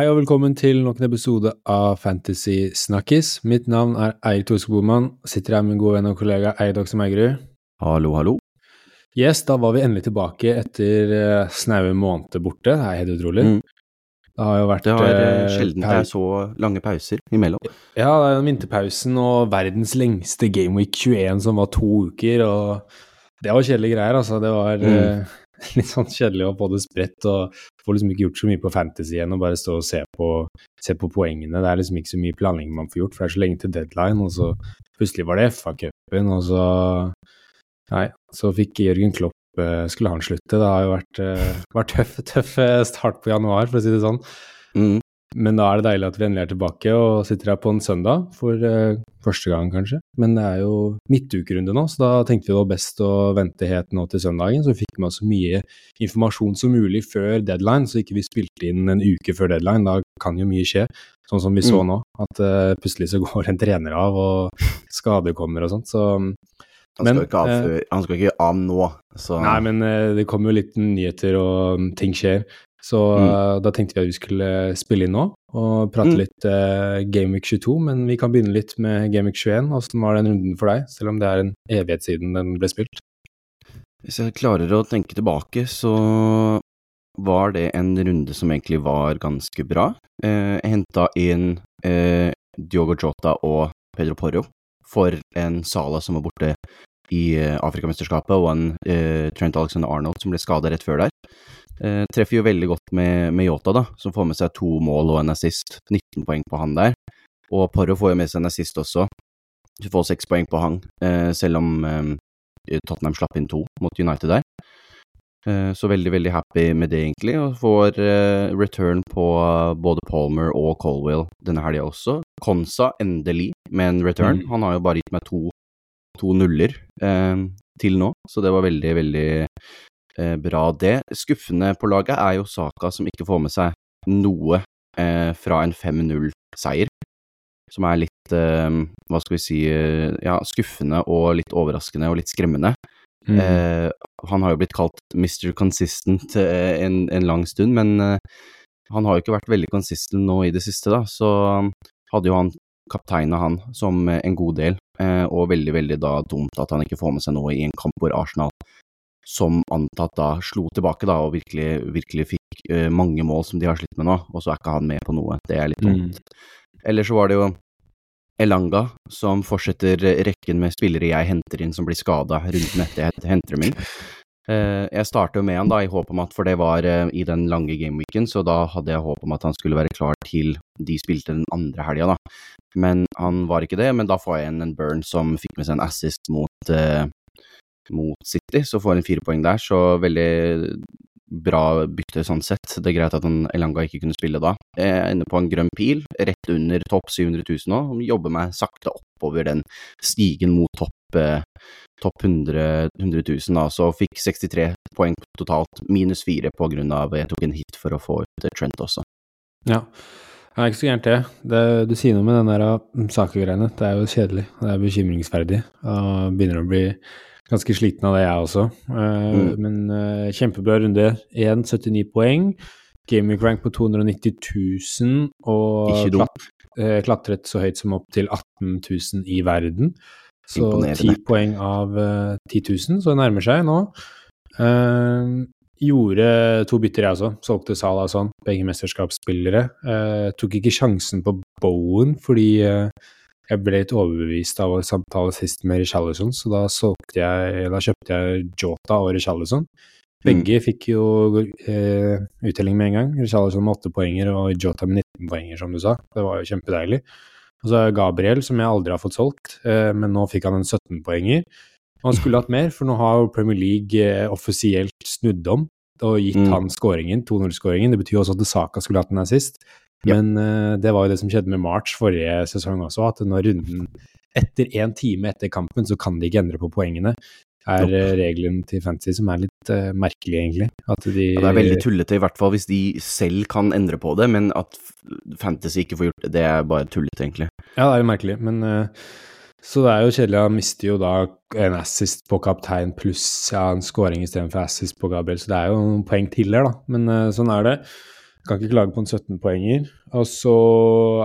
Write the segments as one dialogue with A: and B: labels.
A: Hei og velkommen til nok en episode av Fantasy Snakkis. Mitt navn er Eirik Torskeboman, Sitter her med min gode venn og kollega Eirik Dokse Meigerud.
B: Hallo, hallo.
A: Yes, da var vi endelig tilbake etter uh, snaue måneder borte. Det er helt utrolig.
B: Mm.
A: Det har jo vært
B: Det har uh, sjelden det er så lange pauser imellom.
A: Ja, det er den vinterpausen og verdens lengste Game Week 21 som var to uker, og det var kjedelige greier, altså. Det var
B: Mm.
A: uh, litt sånn kjedelig å få det spredt og få liksom ikke gjort så mye på fantasy igjen og bare stå og se på, se på poengene. Det er liksom ikke så mye planlegging man får gjort, for det er så lenge til deadline, og så plutselig var det FA-cupen, og så Nei, så fikk Jørgen Klopp eh, Skulle han slutte? Det har jo vært, eh, vært tøff, tøff eh, start på januar, for å si det sånn.
B: Mm.
A: Men da er det deilig at vi endelig er tilbake og sitter her på en søndag for eh, første gang, kanskje. Men det er jo midtukerunde nå, så da tenkte vi det var best å vente helt nå til søndagen, så vi fikk med oss så mye informasjon som mulig før deadline, så ikke vi spilte inn en uke før deadline. Da kan jo mye skje, sånn som vi så
B: Mm.
A: nå. At eh, plutselig så går en trener av, og skader kommer og sånt. Så
B: Han, skal ikke av,
A: eh,
B: han skal ikke av nå, så
A: Nei, men eh, det kommer jo litt nyheter og ting skjer. Så
B: Mm.
A: eh, da tenkte vi at vi skulle spille inn nå og prate
B: Mm.
A: litt uh, Gameweek 22. Men vi kan begynne litt med Gameweek 21. Hvordan var den runden for deg, selv om det er en evighet siden den ble spilt?
B: Hvis jeg klarer å tenke tilbake, så var det en runde som egentlig var ganske bra. Eh, jeg henta inn eh, Diogo Jota og Pedro Porro for en Sala som var borte i eh, Afrikamesterskapet, og en eh, Trent Alexander Arnold som ble skada rett før der. Eh, treffer jo veldig godt med, med Yota, da, som får med seg to mål og en assist. 19 poeng på han der. Og Porro får jo med seg en assist også. Du får seks poeng på han, eh, selv om eh, Tottenham slapp inn to mot United der. Eh, Så veldig, veldig happy med det, egentlig. Og får eh, return på eh, både Palmer og Colwell denne helga også. Konsa endelig med en return.
A: Mm.
B: Han har jo bare gitt meg to, to nuller eh, til nå, så det var veldig, veldig eh, bra, det. Skuffende på laget er jo Saka som ikke får med seg noe eh, fra en 5-0-seier. Som er litt, eh, hva skal vi si, eh, ja, skuffende og litt overraskende og litt skremmende.
A: Mm.
B: Eh, han har jo blitt kalt Mr. Consistent eh, en, en lang stund, men han har jo ikke vært veldig consistent nå i det siste, da. Så hadde jo han kapteina han som en god del, eh, og veldig, veldig da dumt at han ikke får med seg noe i en kamp hvor Arsenal som antatt da slo tilbake da, og virkelig, virkelig fikk uh, mange mål som de har slitt med nå, og så er ikke han med på noe. Det er litt dumt. Eller så var det jo Elanga som fortsetter rekken med spillere jeg henter inn som blir skada runden etter jeg henter dem inn. Uh, Jeg starter med han da, i håp om at, for det var uh, i den lange gameweeken, så da hadde jeg håp om at han skulle være klar til de spilte den andre helga, da. Men han var ikke det, men da får jeg igjen en Burn som fikk med seg en assist mot, eh, mot City, så får han fire poeng der, så veldig bra bytte sånn sett. Det er greit at Elanga ikke kunne spille da. Jeg er inne på en grønn pil, rett under topp 700 000 nå, jobber meg sakte oppover den stigen mot topp eh, topp 100, 100 000, da, så fikk 63 poeng totalt, minus 4 på grunn av jeg tok en hit for å få ut eh, Trent også.
A: Ja. Det er ikke så gærent, det. det. Du sier noe med den der uh, Saka-greiene. Det er jo kjedelig. Det er bekymringsverdig. Og begynner å bli ganske sliten av det, jeg også. Uh,
B: Mm.
A: Men uh, kjempebra runde. 1, 79 poeng. Gaming rank på 290 000, og klat, eh, klatret så høyt som opp til 18 000 i verden. Så
B: Imponerende.
A: 10 poeng av eh, 10 000, så det nærmer seg nå. Gjorde to bytter, jeg også. Solgte Salah og sånn, begge mesterskapsspillere. Eh, tok ikke sjansen på Bowen fordi jeg ble litt overbevist av å samtale sist med Richarlison, så da jeg, da kjøpte jeg Jota og Richarlison. Begge fikk jo eh, uttelling med en gang. Richarlison med åtte poenger og Jota med 19 poenger, som du sa. Det var jo kjempedeilig. Og så Gabriel, som jeg aldri har fått solgt, eh, men nå fikk han en 17-poenger. Han skulle hatt mer, for nå har Premier League eh, offisielt snudd om og gitt
B: Mm.
A: han skåringen, 2-0-skåringen. Det betyr også at Saka skulle hatt den her sist. Men uh, det var jo det som skjedde med March forrige sesong også, at når runden etter en time etter kampen, så kan de ikke endre på poengene. er eh, regelen til Fantasy som er litt uh, merkelig, egentlig. At de
B: Ja, det er veldig tullete, i hvert fall hvis de selv kan endre på det, men at Fantasy ikke får gjort det, det er bare tullete, egentlig.
A: Ja, det er jo merkelig, men Så det er jo kjedelig. Han mister jo da en assist på kaptein pluss ja, en scoring istedenfor assist på Gabriel, så det er jo noen poeng til her, da. Men sånn er det. Kan ikke klage på en 17-poenger. Og så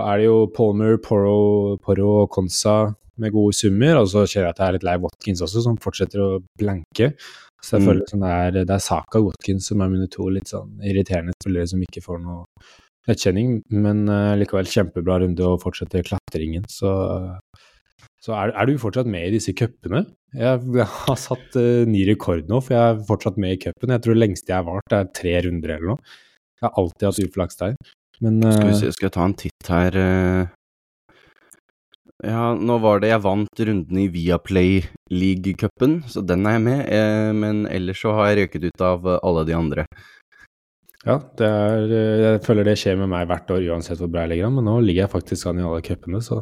A: er det jo Palmer, Poro, Poro og Konsa med gode summer. Og så kjører jeg at det er litt lei Watkins også, som fortsetter å blanke. Så jeg
B: Mm.
A: føler sånn det er, det er Saka og Watkins som er mine to litt sånn irriterende spillere som ikke får noe nettkjenning. Men uh, likevel kjempebra runde å fortsette klatringen. Så, så er, er du fortsatt med i disse cupene? Jeg, jeg har satt uh, ny rekord nå, for jeg er fortsatt med i cupen. Jeg tror det lengste jeg har vart, er tre runder eller noe. Jeg har alltid hatt uflaks der. Men
B: Skal vi
A: eh,
B: se, skal jeg ta en titt her eh. Ja, nå var det jeg vant runden i Viaplay League-cupen, så den er jeg med. Eh, men ellers så har jeg røket ut av eh, alle de andre.
A: ja, det er, eh, jeg føler det skjer med meg hvert år uansett hvor bra jeg ligger an, men nå ligger jeg faktisk an i alle cupene, så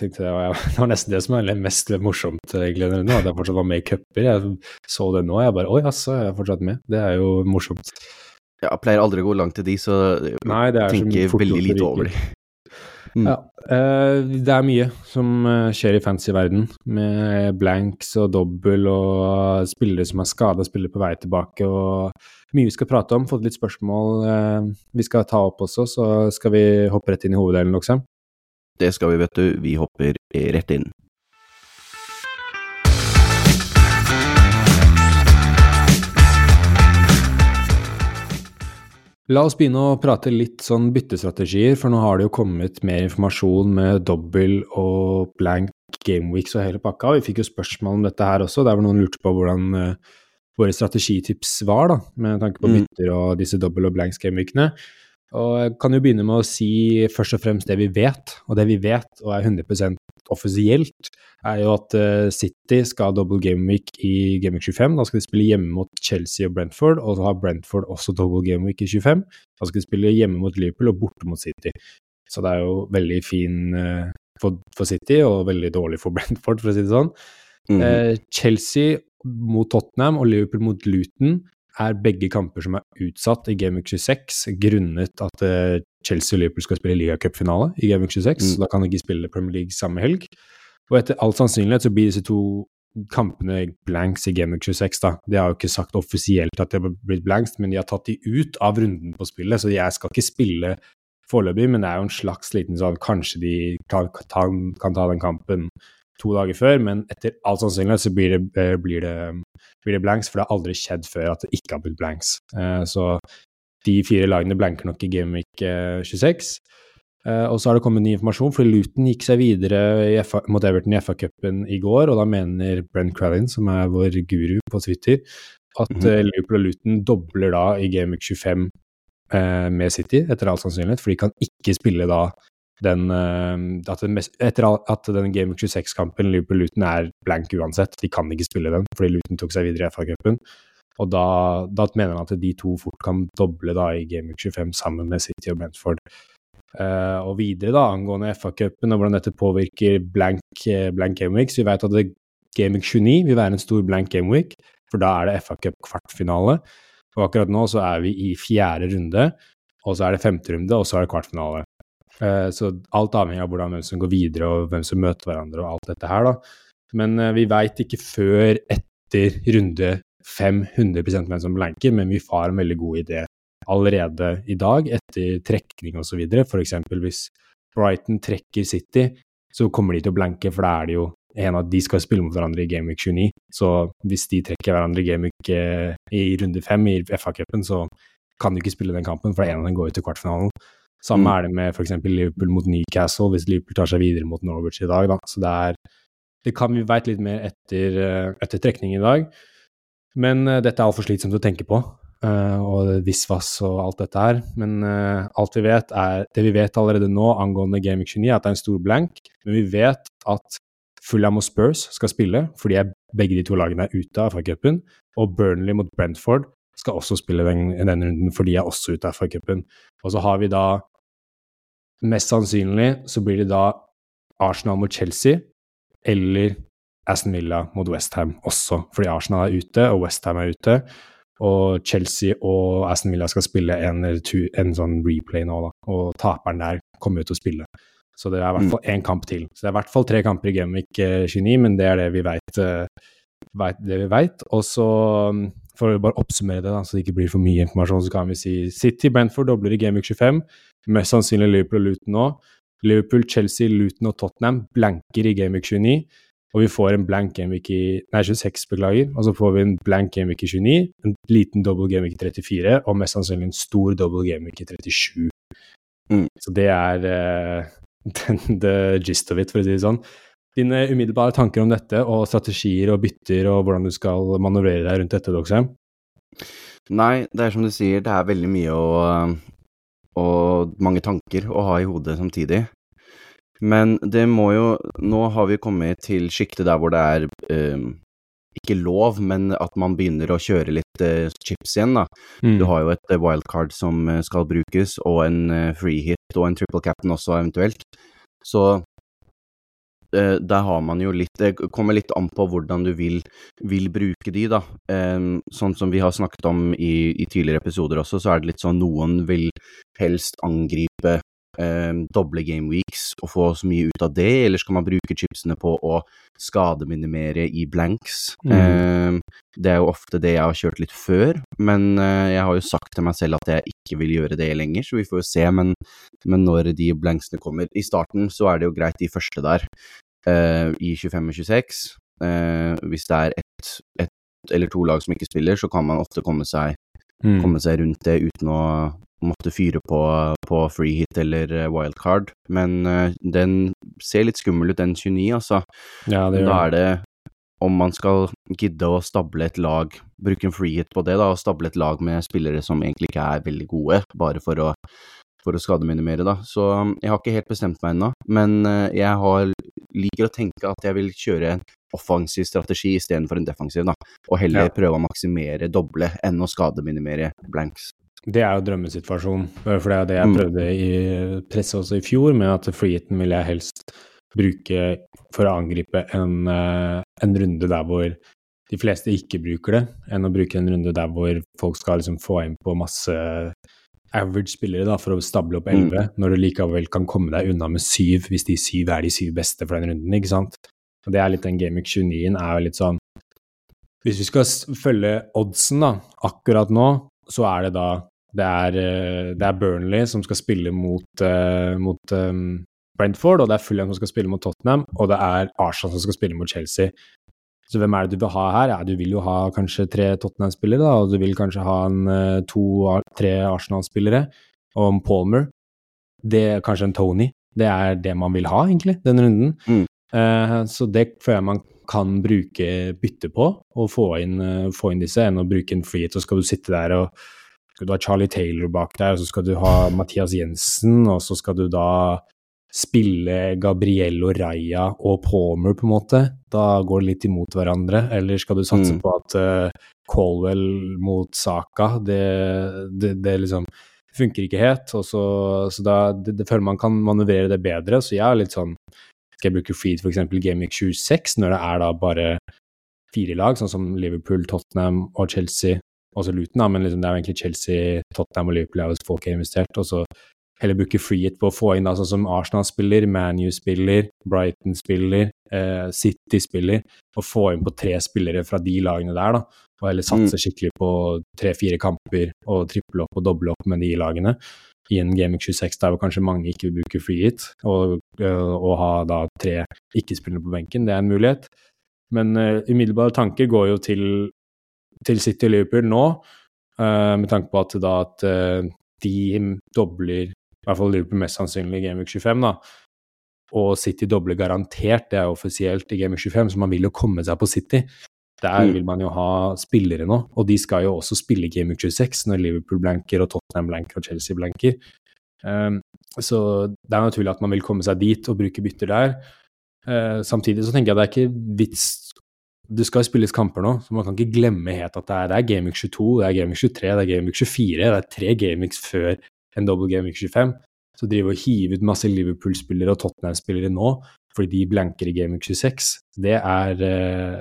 A: jeg det var, det var nesten det som er mest morsomt egentlig nå, at jeg fortsatt var med i cuper. Jeg så det nå, og jeg bare oi, jaså, jeg er fortsatt med. Det er jo morsomt.
B: Jeg pleier aldri å gå langt til de, så
A: Nei, det er
B: tenker veldig lite over de. Mm.
A: Ja, eh, det er mye som eh, skjer i fantasy-verden, med blanks og dobbel og spillere som er skada, spillere på vei tilbake, og mye vi skal prate om. Fått litt spørsmål eh, vi skal ta opp også, så skal vi hoppe rett inn i hoveddelen, Loksem.
B: Det skal vi, vet du. Vi hopper rett inn.
A: La oss begynne å prate litt sånn byttestrategier, for nå har det jo kommet mer informasjon med dobbel og blank gameweeks og hele pakka. Vi fikk jo spørsmål om dette her også, der hvor noen lurte på hvordan eh, våre strategitips var, da, med tanke på
B: Mm.
A: bytter og disse dobbel og blanks gameweekene. Og jeg kan jo begynne med å si først og fremst det vi vet, og det vi vet, og er 100 offisielt, er jo at eh, City skal ha double gameweek i Gameweek 25. Da skal de spille hjemme mot Chelsea og Brentford, og så har Brentford også double gameweek i 25. Da skal de spille hjemme mot Liverpool og borte mot City. Så det er jo veldig fin eh, for, for City og veldig dårlig for Brentford, for å si det sånn.
B: Mm.
A: Eh, Chelsea mot Tottenham og Liverpool mot Luton er begge kamper som er utsatt i Gameweek 26 grunnet at eh, Chelsea og Liverpool skal spille ligacupfinale i Gameweek 26.
B: Mm.
A: Da kan de ikke spille Premier League samme helg. Og etter all sannsynlighet så blir disse to kampene blanks i Gameweek 26. da. De har jo ikke sagt offisielt at det har blitt blanks, men de har tatt de ut av runden på spillet, så jeg skal ikke spille foreløpig, men det er jo en slags liten sånn Kanskje de kan kan, kan ta den kampen to dager før, men etter all sannsynlighet så blir det, eh, blir det, blir det blanks, for det har aldri skjedd før at det ikke har blitt blanks. Eh, Så de fire lagene blanker nok i Gameweek eh, 26. Eh, Og så har det kommet ny informasjon, fordi Luton gikk seg videre i FA, mot Everton i FA-cupen i går, og da mener Brent Crallin, som er vår guru på Twitter, at
B: mm
A: -hmm. Liverpool og Luton dobler da i Gameweek 25 eh, med City, etter all sannsynlighet, for de kan ikke spille da den eh, at den mest, Etter at den Game Week 26-kampen Liverpool-Luton er blank uansett, de kan ikke spille den fordi Luton tok seg videre i FA-cupen. Og da, da mener han at de to fort kan doble da i Game Week 25 sammen med City og Brentford. Uh, og videre da, angående FA-cupen og hvordan dette påvirker blank, eh, blank Game så vi vet at det, Game Week 29 vil være en stor blank Game Week, for da er det FA-cup kvartfinale. Og akkurat nå så er vi i fjerde runde, og så er det femte runde, og så er det kvartfinale. Eh, Så alt avhenger av hvordan hvem som går videre, og hvem som møter hverandre, og alt dette her, da. Men eh, vi veit ikke før etter runde fem 100% hvem som blanker, men vi har en veldig god idé allerede i dag, etter trekning osv. F.eks. hvis Brighton trekker City, så kommer de til å blanke, for da er det jo en av de skal spille mot hverandre i Gameweek 29. Så hvis de trekker hverandre i Gameweek eh, i runde fem i FA-cupen, så kan de ikke spille den kampen, for en av dem går ut til kvartfinalen. Samme
B: Mm.
A: er det med f.eks. Liverpool mot Newcastle, hvis Liverpool tar seg videre mot Norwich i dag. Da. Så det er det kan Vi veit litt mer etter, eh, etter trekning i dag, men uh, dette er altfor slitsomt å tenke på. Uh, og visvas og alt dette her. Men uh, alt vi vet er, det vi vet allerede nå angående Gaming 29, er at det er en stor blank. Men vi vet at Fulham og Spurs skal spille, fordi jeg begge de to lagene er ute av FA-cupen. Og Burnley mot Brentford skal også spille den, den runden, for de er også ute av FA-cupen. Og så har vi da Mest sannsynlig så blir det da Arsenal mot Chelsea eller Aston Villa mot Westham også, fordi Arsenal er ute og Westham er ute. Og Chelsea og Aston Villa skal spille en, en sånn replay nå, da. Og taperen der kommer jo til å spille. Så det er i hvert fall én kamp til. Så det er i hvert fall tre kamper i Gameweek 29, men det er det vi veit. Det vi veit. Og så mm, for å bare oppsummere det, da, så det ikke blir for mye informasjon, så kan vi si City, Brentford dobler i Gameweek 25. Mest sannsynlig Liverpool og Luton òg. Liverpool, Chelsea, Luton og Tottenham blanker i Gameweek 29. Og vi får en blank gameweek i Nei, 26, beklager. Og så får vi en blank gameweek i 29, en liten double gameweek i 34, og mest sannsynlig en stor double gameweek i 37.
B: Mm.
A: Så det er uh, the gist of it, for å si det sånn. Dine umiddelbare tanker om dette, og strategier og bytter, og hvordan du skal manøvrere deg rundt dette, Doxham?
B: Nei, det er som du sier, det er veldig mye å og mange tanker å ha i hodet samtidig. Men det må jo Nå har vi kommet til sjiktet der hvor det er eh, ikke lov, men at man begynner å kjøre litt eh, chips igjen, da.
A: Mm.
B: Du har jo et eh, wildcard som eh, skal brukes, og en eh, free hit og en triple captain også, eventuelt. Så der har man jo litt Det kommer litt an på hvordan du vil, vil bruke de, da. Eh, sånn som vi har snakket om i, i tidligere episoder også, så er det litt sånn noen vil helst angripe eh, doble game weeks og få så mye ut av det, eller skal man bruke chipsene på å skademinimere i blanks?
A: Mm.
B: Eh, det er jo ofte det jeg har kjørt litt før, men eh, jeg har jo sagt til meg selv at jeg ikke vil gjøre det lenger, så vi får jo se. Men, men når de blanksene kommer I starten så er det jo greit de første der, eh, i 25 og 26. Eh, hvis det er ett et eller to lag som ikke spiller, så kan man ofte komme seg
A: Mm.
B: komme seg rundt det uten å måtte fyre på, på free hit eller eh, wildcard. Men eh, den ser litt skummel ut, den 29, altså.
A: Ja, det gjør.
B: Da er det om man skal gidde å stable et lag, bruke en free hit på det, da, og stable et lag med spillere som egentlig ikke er veldig gode, bare for å, for å skademinimere, da. Så um, jeg har ikke helt bestemt meg ennå, men eh, jeg har, liker å tenke at jeg vil kjøre en offensiv strategi istedenfor en defensiv, da, og heller
A: Ja.
B: prøve å maksimere doble enn å skademinimere blanks.
A: Det er jo drømmesituasjonen, for det er det jeg
B: Mm.
A: prøvde i presset også i fjor, med at freeheaten vil jeg helst bruke for å angripe en, eh, en runde der hvor de fleste ikke bruker det, enn å bruke en runde der hvor folk skal liksom få inn på masse average spillere da, for å stable opp
B: Mm.
A: når du likevel kan komme deg unna med syv, hvis de syv er de syv beste for den runden, ikke sant? Og det er litt den Gamic 29-en er jo litt sånn Hvis vi skal følge oddsen da, akkurat nå, så er det da det er, eh, det er Burnley som skal spille mot, uh, mot um, Brentford, og det er Fulham som skal spille mot Tottenham, og det er Arsenal som skal spille mot Chelsea. Så hvem er det du vil ha her? Ja, du vil jo ha kanskje tre Tottenham-spillere, da, og du vil kanskje ha en, eh, to, tre Arsenal-spillere, og en Palmer. Det kanskje en Tony. Det er det man vil ha, egentlig, den runden.
B: Mm.
A: Eh, så det føler jeg man kan bruke bytte på, og få inn, eh, få inn disse, enn å bruke en frihet, så skal du sitte der og skal du ha Charlie Taylor bak der, og så skal du ha Mathias Jensen, og så skal du da spille Gabriello Raja og Palmer, på en måte. Da går det litt imot hverandre. Eller skal du satse
B: Mm.
A: på at uh, Colwell mot Saka, det, det, det liksom funker ikke helt. Og så, så da det, det føler man kan manøvrere det bedre. Så jeg er litt sånn Skal jeg bruke Freed f.eks. Gameweek 26, når det er da bare fire lag, sånn som Liverpool, Tottenham og Chelsea, også Luton, da, men liksom det er jo egentlig Chelsea, Tottenham og Liverpool er jo folk har investert, og så heller bruke free hit på å få inn da, sånn som Arsenal spiller, ManU spiller, Brighton spiller, eh, City spiller, og få inn på tre spillere fra de lagene der, da, og heller satse skikkelig på tre-fire kamper og triple opp og doble opp med de lagene. I en Gaming 26 der hvor kanskje mange ikke vil bruke free hit, og, øh, og ha da tre ikke-spillere på benken, det er en mulighet. Men uh, umiddelbare tanker går jo til, til City og Liverpool nå, uh, med tanke på at da at uh, de dobler, i hvert fall Liverpool mest sannsynlig i Gameweek 25, da, og City dobler garantert, det er jo offisielt i Gameweek 25, så man vil jo komme seg på City. Der
B: Mm.
A: vil man jo ha spillere nå, og de skal jo også spille Gameweek 26 når Liverpool blanker og Tottenham blanker og Chelsea blanker. Um, så det er naturlig at man vil komme seg dit og bruke bytter der. Uh, samtidig så tenker jeg det er ikke vits Det skal spilles kamper nå, så man kan ikke glemme helt at det er, det er Gameweek 22, det er Gameweek 23, det er Gameweek 24, det er tre Gameweeks før en double Gameweek 25. Så drive og hive ut masse Liverpool-spillere og Tottenham-spillere nå fordi de blanker i Gameweek 26, det er, eh,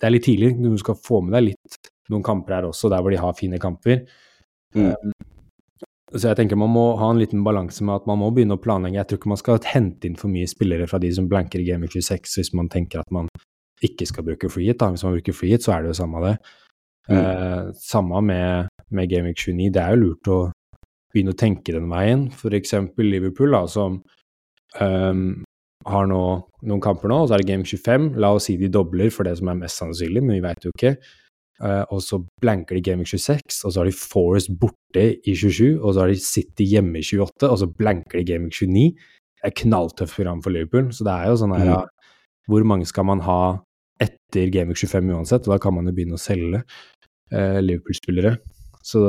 A: det er litt tidlig. Du skal få med deg litt noen kamper her også, der hvor de har fine kamper.
B: Mm.
A: Um, så jeg tenker man må ha en liten balanse med at man må begynne å planlegge. Jeg tror ikke man skal hente inn for mye spillere fra de som blanker i Gameweek 26 hvis man tenker at man ikke skal bruke free hit. Da. Hvis man bruker free hit, så er det jo samme det.
B: Mm.
A: Eh, samme med, med Gameweek 29. Det er jo lurt å begynne å tenke den veien. For eksempel Liverpool, da, som ehm, har nå noen kamper nå, og så er det Game 25. La oss si de dobler for det som er mest sannsynlig, men vi veit jo ikke. Uh, og så blanker de Game 26, og så har de Forest borte i 27, og så har de City hjemme i 28, og så blanker de Game 29. Det er knalltøft program for Liverpool, så det er jo sånn her
B: Mm.
A: Hvor mange skal man ha etter Game 25 uansett? Og da kan man jo begynne å selge uh, Liverpool-spillere. Så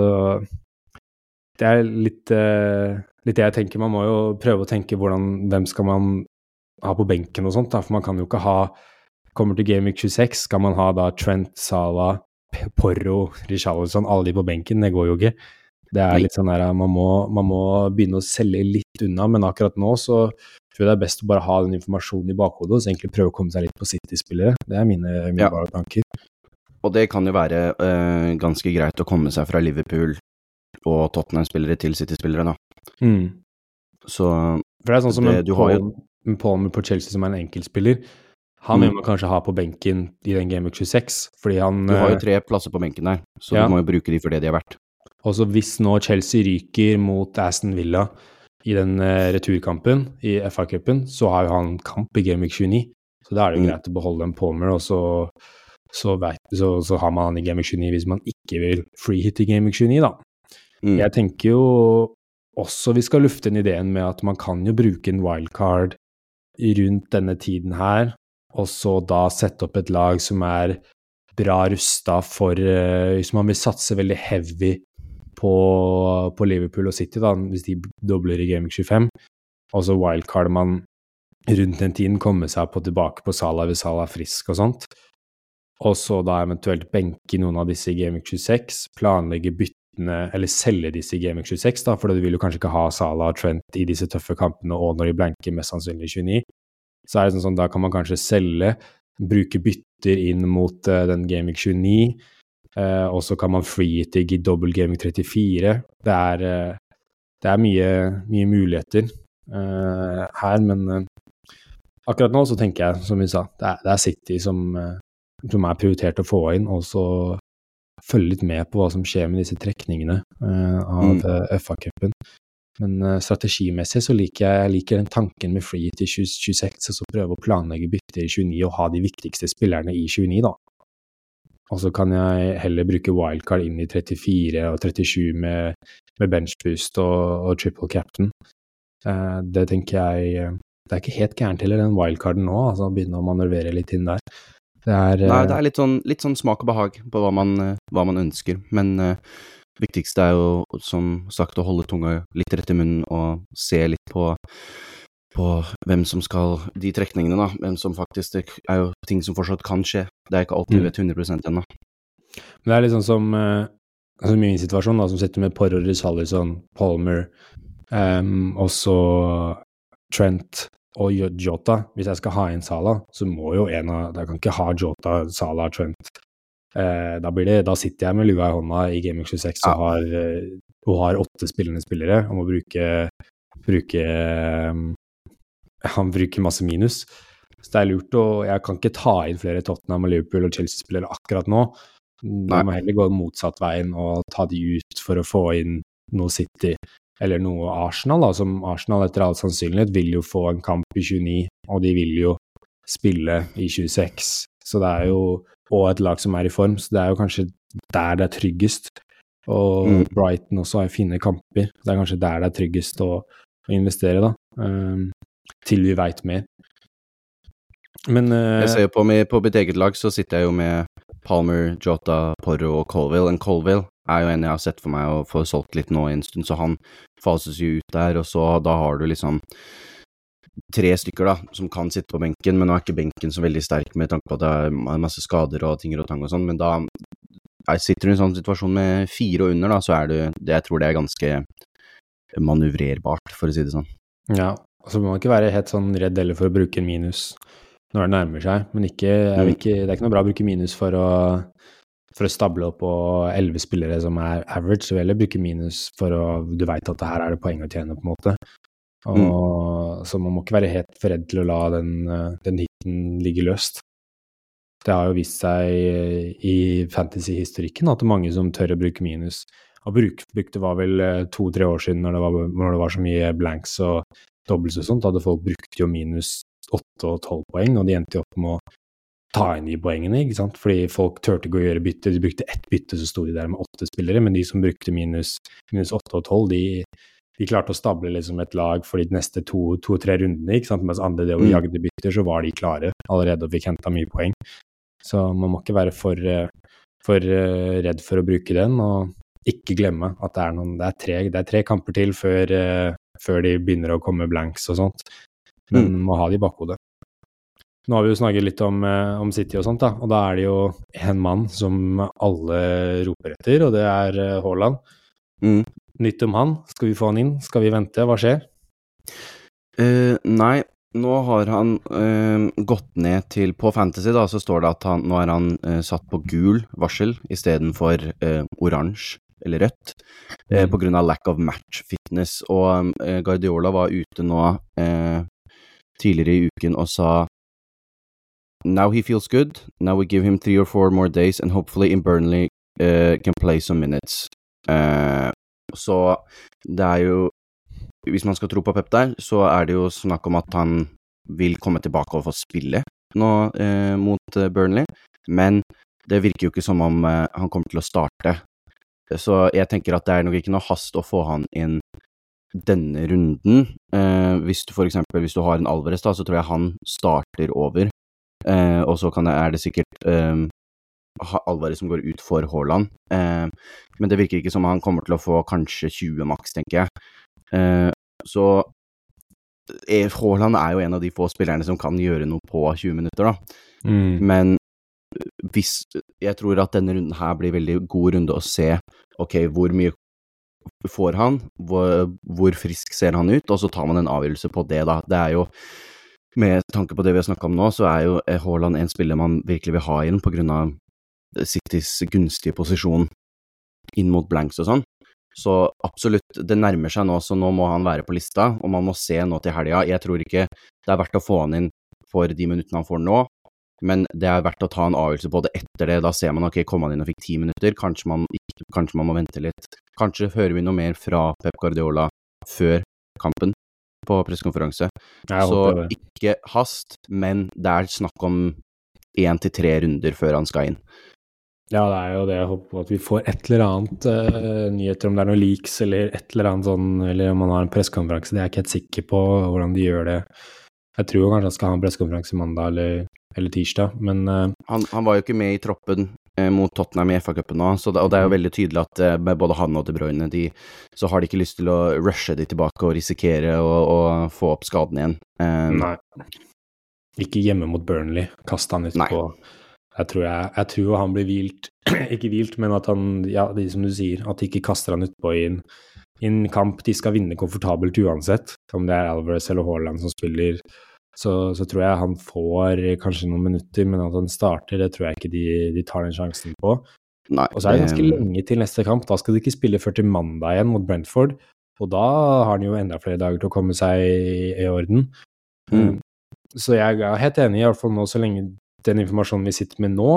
A: det er litt, uh, litt det jeg tenker. Man må jo prøve å tenke hvordan, hvem skal man ha på benken og sånt, da, for man kan jo ikke ha Kommer til Game Week 26, skal man ha da Trent, Sala, Porro, Richarlison, alle de på benken? Det går jo ikke. Det er litt sånn der, man må, man må begynne å selge litt unna, men akkurat nå så tror jeg det er best å bare ha den informasjonen i bakhodet og så egentlig prøve å komme seg litt på City-spillere. Det er mine
B: Ja.
A: tanker.
B: Og det kan jo være øh, ganske greit å komme seg fra Liverpool og Tottenham-spillere til City-spillere, da.
A: Mm.
B: Så
A: For det er sånn som
B: Det-
A: en
B: du har jo-
A: Palmer på Chelsea som er en enkeltspiller. Han
B: Mm.
A: vil man kanskje ha på benken i den Game Week 26, fordi han
B: du har
A: eh,
B: jo tre plasser på benken der, så
A: Ja.
B: du må jo bruke de for det de er verdt.
A: Også hvis nå Chelsea ryker mot Aston Villa i den eh, returkampen i FA-cupen, så har jo han kamp i Game Week 29. Så da er det jo
B: Mm.
A: greit å beholde en Palmer, og så, så, vet, så, så har man han i Game Week 29 hvis man ikke vil freehit i Game Week 29, da.
B: Mm.
A: Jeg tenker jo også vi skal lufte inn ideen med at man kan jo bruke en wildcard rundt denne tiden her, og så da sette opp et lag som er bra rusta for eh, Hvis man vil satse veldig heavy på, på Liverpool og City, da, hvis de dobler i Gaming 25, og så wildcarder man rundt den tiden, komme seg på tilbake på Salah hvis Salah er frisk og sånt. Og så da eventuelt benke noen av disse i Gaming 26, planlegge byttene, eller selge disse i Gaming 26, da, for du vil jo kanskje ikke ha Salah og Trent i disse tøffe kampene, og når de blanker mest sannsynlig 29. Så er det sånn, sånn da kan man kanskje selge, bruke bytter inn mot uh, den Gaming 29, uh, og så kan man free-hittig i double Gaming 34. Det er, uh, det er mye, mye muligheter eh, her, men eh, akkurat nå så tenker jeg, som vi sa, det er, det er City som, eh, som er prioritert å få inn, og så følge litt med på hva som skjer med disse trekningene eh, av
B: Mm.
A: eh, FA-cupen. Men eh, strategimessig så liker jeg, jeg liker den tanken med free til 26, og så prøve å planlegge bytter i 29 og ha de viktigste spillerne i 29, da. Og så kan jeg heller bruke wildcard inn i 34 og 37 med, med benchboost og, og triple captain. Eh, det tenker jeg Det er ikke helt gærent heller, den wildcarden nå. altså Begynne å manøvrere litt inn der. Det er,
B: Nei,
A: eh,
B: det er litt sånn, litt sånn smak og behag på hva man, eh, hva man ønsker, men uh, viktigste er jo som sagt å holde tunga litt rett i munnen og se litt på, på hvem som skal De trekningene, da. Hvem som faktisk Det er jo ting som fortsatt kan skje. Det er ikke alltid
A: Mm.
B: vet 100% ennå.
A: Men det er litt sånn som uh, altså min situasjon, da, som sitter med Porro, Richarlison, Palmer, um, og så Trent og Jota. Hvis jeg skal ha inn Salah, så må jo en av Jeg kan ikke ha Jota, Salah, Trent. Eh, da, blir det, da sitter jeg med lua i hånda i Gaming 26 og har, eh, og har åtte spillende spillere og må bruke, bruke eh, Han bruker masse minus. Så det er lurt å Jeg kan ikke ta inn flere Tottenham og Liverpool og Chelsea-spillere akkurat nå. Jeg må heller gå motsatt veien og ta de ut for å få inn noe City eller noe Arsenal, da, som Arsenal etter all sannsynlighet vil jo få en kamp i 29, og de vil jo spille i 26. Så det er jo Og et lag som er i form, så det er jo kanskje der det er tryggest. Og
B: Mm.
A: Brighton også har fine kamper. Det er kanskje der det er tryggest å, å investere, da. Um, til vi veit mer. Men uh,
B: Jeg ser jo på, meg, på mitt eget lag, så sitter jeg jo med Palmer, Jota, Porro og Colville. En Colville er jo en jeg har sett for meg å få solgt litt nå en stund, så han fases jo ut der, og så da har du liksom tre stykker da, som kan sitte på benken, men nå er ikke benken så veldig sterk med tanke på at det er masse skader og ting og tang og sånn, men da er, sitter du i en sånn situasjon med fire og under, da, så er du, det, jeg tror det er ganske manøvrerbart, for å si det sånn.
A: Ja, så må man ikke være helt sånn redd heller for å bruke en minus når det nærmer seg, men ikke,
B: Mm.
A: ikke, det er ikke noe bra å bruke minus for å, for å stable opp på elleve spillere som er average, så vil jeg heller bruke minus for å, du veit at det her er det poeng å tjene, på en måte. Og,
B: Mm.
A: Så man må ikke være helt redd til å la den, eh, den hiten ligge løst. Det har jo vist seg i fantasy-historikken at det er mange som tør å bruke minus. Og brukte var vel to-tre år siden når det, var, når det var så mye blanks og dobbelt og sånt, hadde folk brukt jo minus åtte og tolv poeng, og de endte jo opp med å ta inn de poengene, ikke sant, fordi folk turte ikke å gjøre bytte. De brukte ett bytte, så sto de der med åtte spillere, men de som brukte minus, minus åtte og tolv, de, de, klarte å stable liksom et lag for de neste to-tre to, rundene, ikke sant, mens andre å mm. jagde bytter, så var de klare allerede og fikk henta mye poeng. Så man må ikke være for, for uh, redd for å bruke den, og ikke glemme at det er, noen, det er, tre, det er tre, kamper til før, uh, før de begynner å komme blanks og sånt. Men mm. må ha det i bakhodet. Nå har vi jo snakket litt om, eh, om, City og sånt, da, og da er det jo en mann som alle roper etter, og det er eh, Haaland. Mm. Nytt om han. Skal vi få han inn? Skal vi vente? Hva skjer?
B: Uh, nei, nå har han uh, gått ned til På Fantasy da, så står det at han, nå er han uh, satt på gul varsel istedenfor uh, oransje eller rødt, mm. på grunn av lack of match fitness. Og Guardiola var ute nå tidligere i uken og sa now he feels good. Now we give him three or four more days, and hopefully in Burnley uh, can play some minutes. Uh, så det er jo Hvis man skal tro på Pep der, så er det jo snakk om at han vil komme tilbake og få spille nå uh, mot Burnley, men det virker jo ikke som om han kommer til å starte. Så jeg tenker at det er nok ikke noe hast å få han inn denne runden. hvis du for eksempel, har en Alvarez, da, så tror jeg han starter over Eh, og så er det sikkert eh, Alvarez som går ut for Haaland. Eh, men det virker ikke som han kommer til å få kanskje 20 maks, tenker jeg. Eh, så eh, Haaland er jo en av de få spillerne som kan gjøre noe på 20 minutter, da. Mm. Men hvis Jeg tror at denne runden her blir veldig god runde å se ok, hvor mye får han, hvor, hvor frisk ser han ut, og så tar man en avgjørelse på det, da. Det er jo med tanke på det vi har snakka om nå, så er jo Haaland en spiller man virkelig vil ha inn grunn av Citys gunstige posisjon inn mot blanks og sånn. Så absolutt, det nærmer seg nå, så nå må han være på lista, og man må se nå til helga. Jeg tror ikke det er verdt å få han inn for de minuttene han får nå, men det er verdt å ta en avgjørelse på det etter det. Da ser man ok, kom han inn og fikk ti minutter, kanskje man, kanskje man må vente litt. Kanskje hører vi noe mer fra Pep Guardiola før kampen på pressekonferanse. Så ikke hast, men det er snakk om én til tre runder før han skal inn.
A: Ja, det er jo det. Jeg håper at vi får et eller annet uh, nyheter, om det er noe leaks eller et eller annet sånn, eller om han har en pressekonferanse. Det er jeg ikke helt sikker på hvordan de gjør det. Jeg tror kanskje han skal ha en pressekonferanse mandag eller, eller, tirsdag, men uh,
B: han, han, var jo ikke med i troppen mot Tottenham i FA-cupen nå, og det er jo mm. veldig tydelig at eh, med både han og De Bruyne, de, så har de ikke lyst til å rushe de tilbake og risikere å få opp skaden igjen.
A: Um, Nei. Ikke hjemme mot Burnley. kaste han utpå. Jeg tror, jeg, jeg tror han blir hvilt. ikke hvilt, men at han, ja, de som du sier, at de ikke kaster han utpå i en, i en kamp de skal vinne komfortabelt uansett. Om det er Alvarez eller Haaland som spiller så, så, tror jeg han får kanskje noen minutter, men at han starter, det tror jeg ikke de, de tar den sjansen på. Nei, og så er det ganske lenge til neste kamp. Da skal de ikke spille før til mandag igjen mot Brentford. Og da har han jo enda flere dager til å komme seg i, i orden. Mm. Så jeg er helt enig, i hvert fall nå så lenge den informasjonen vi sitter med nå,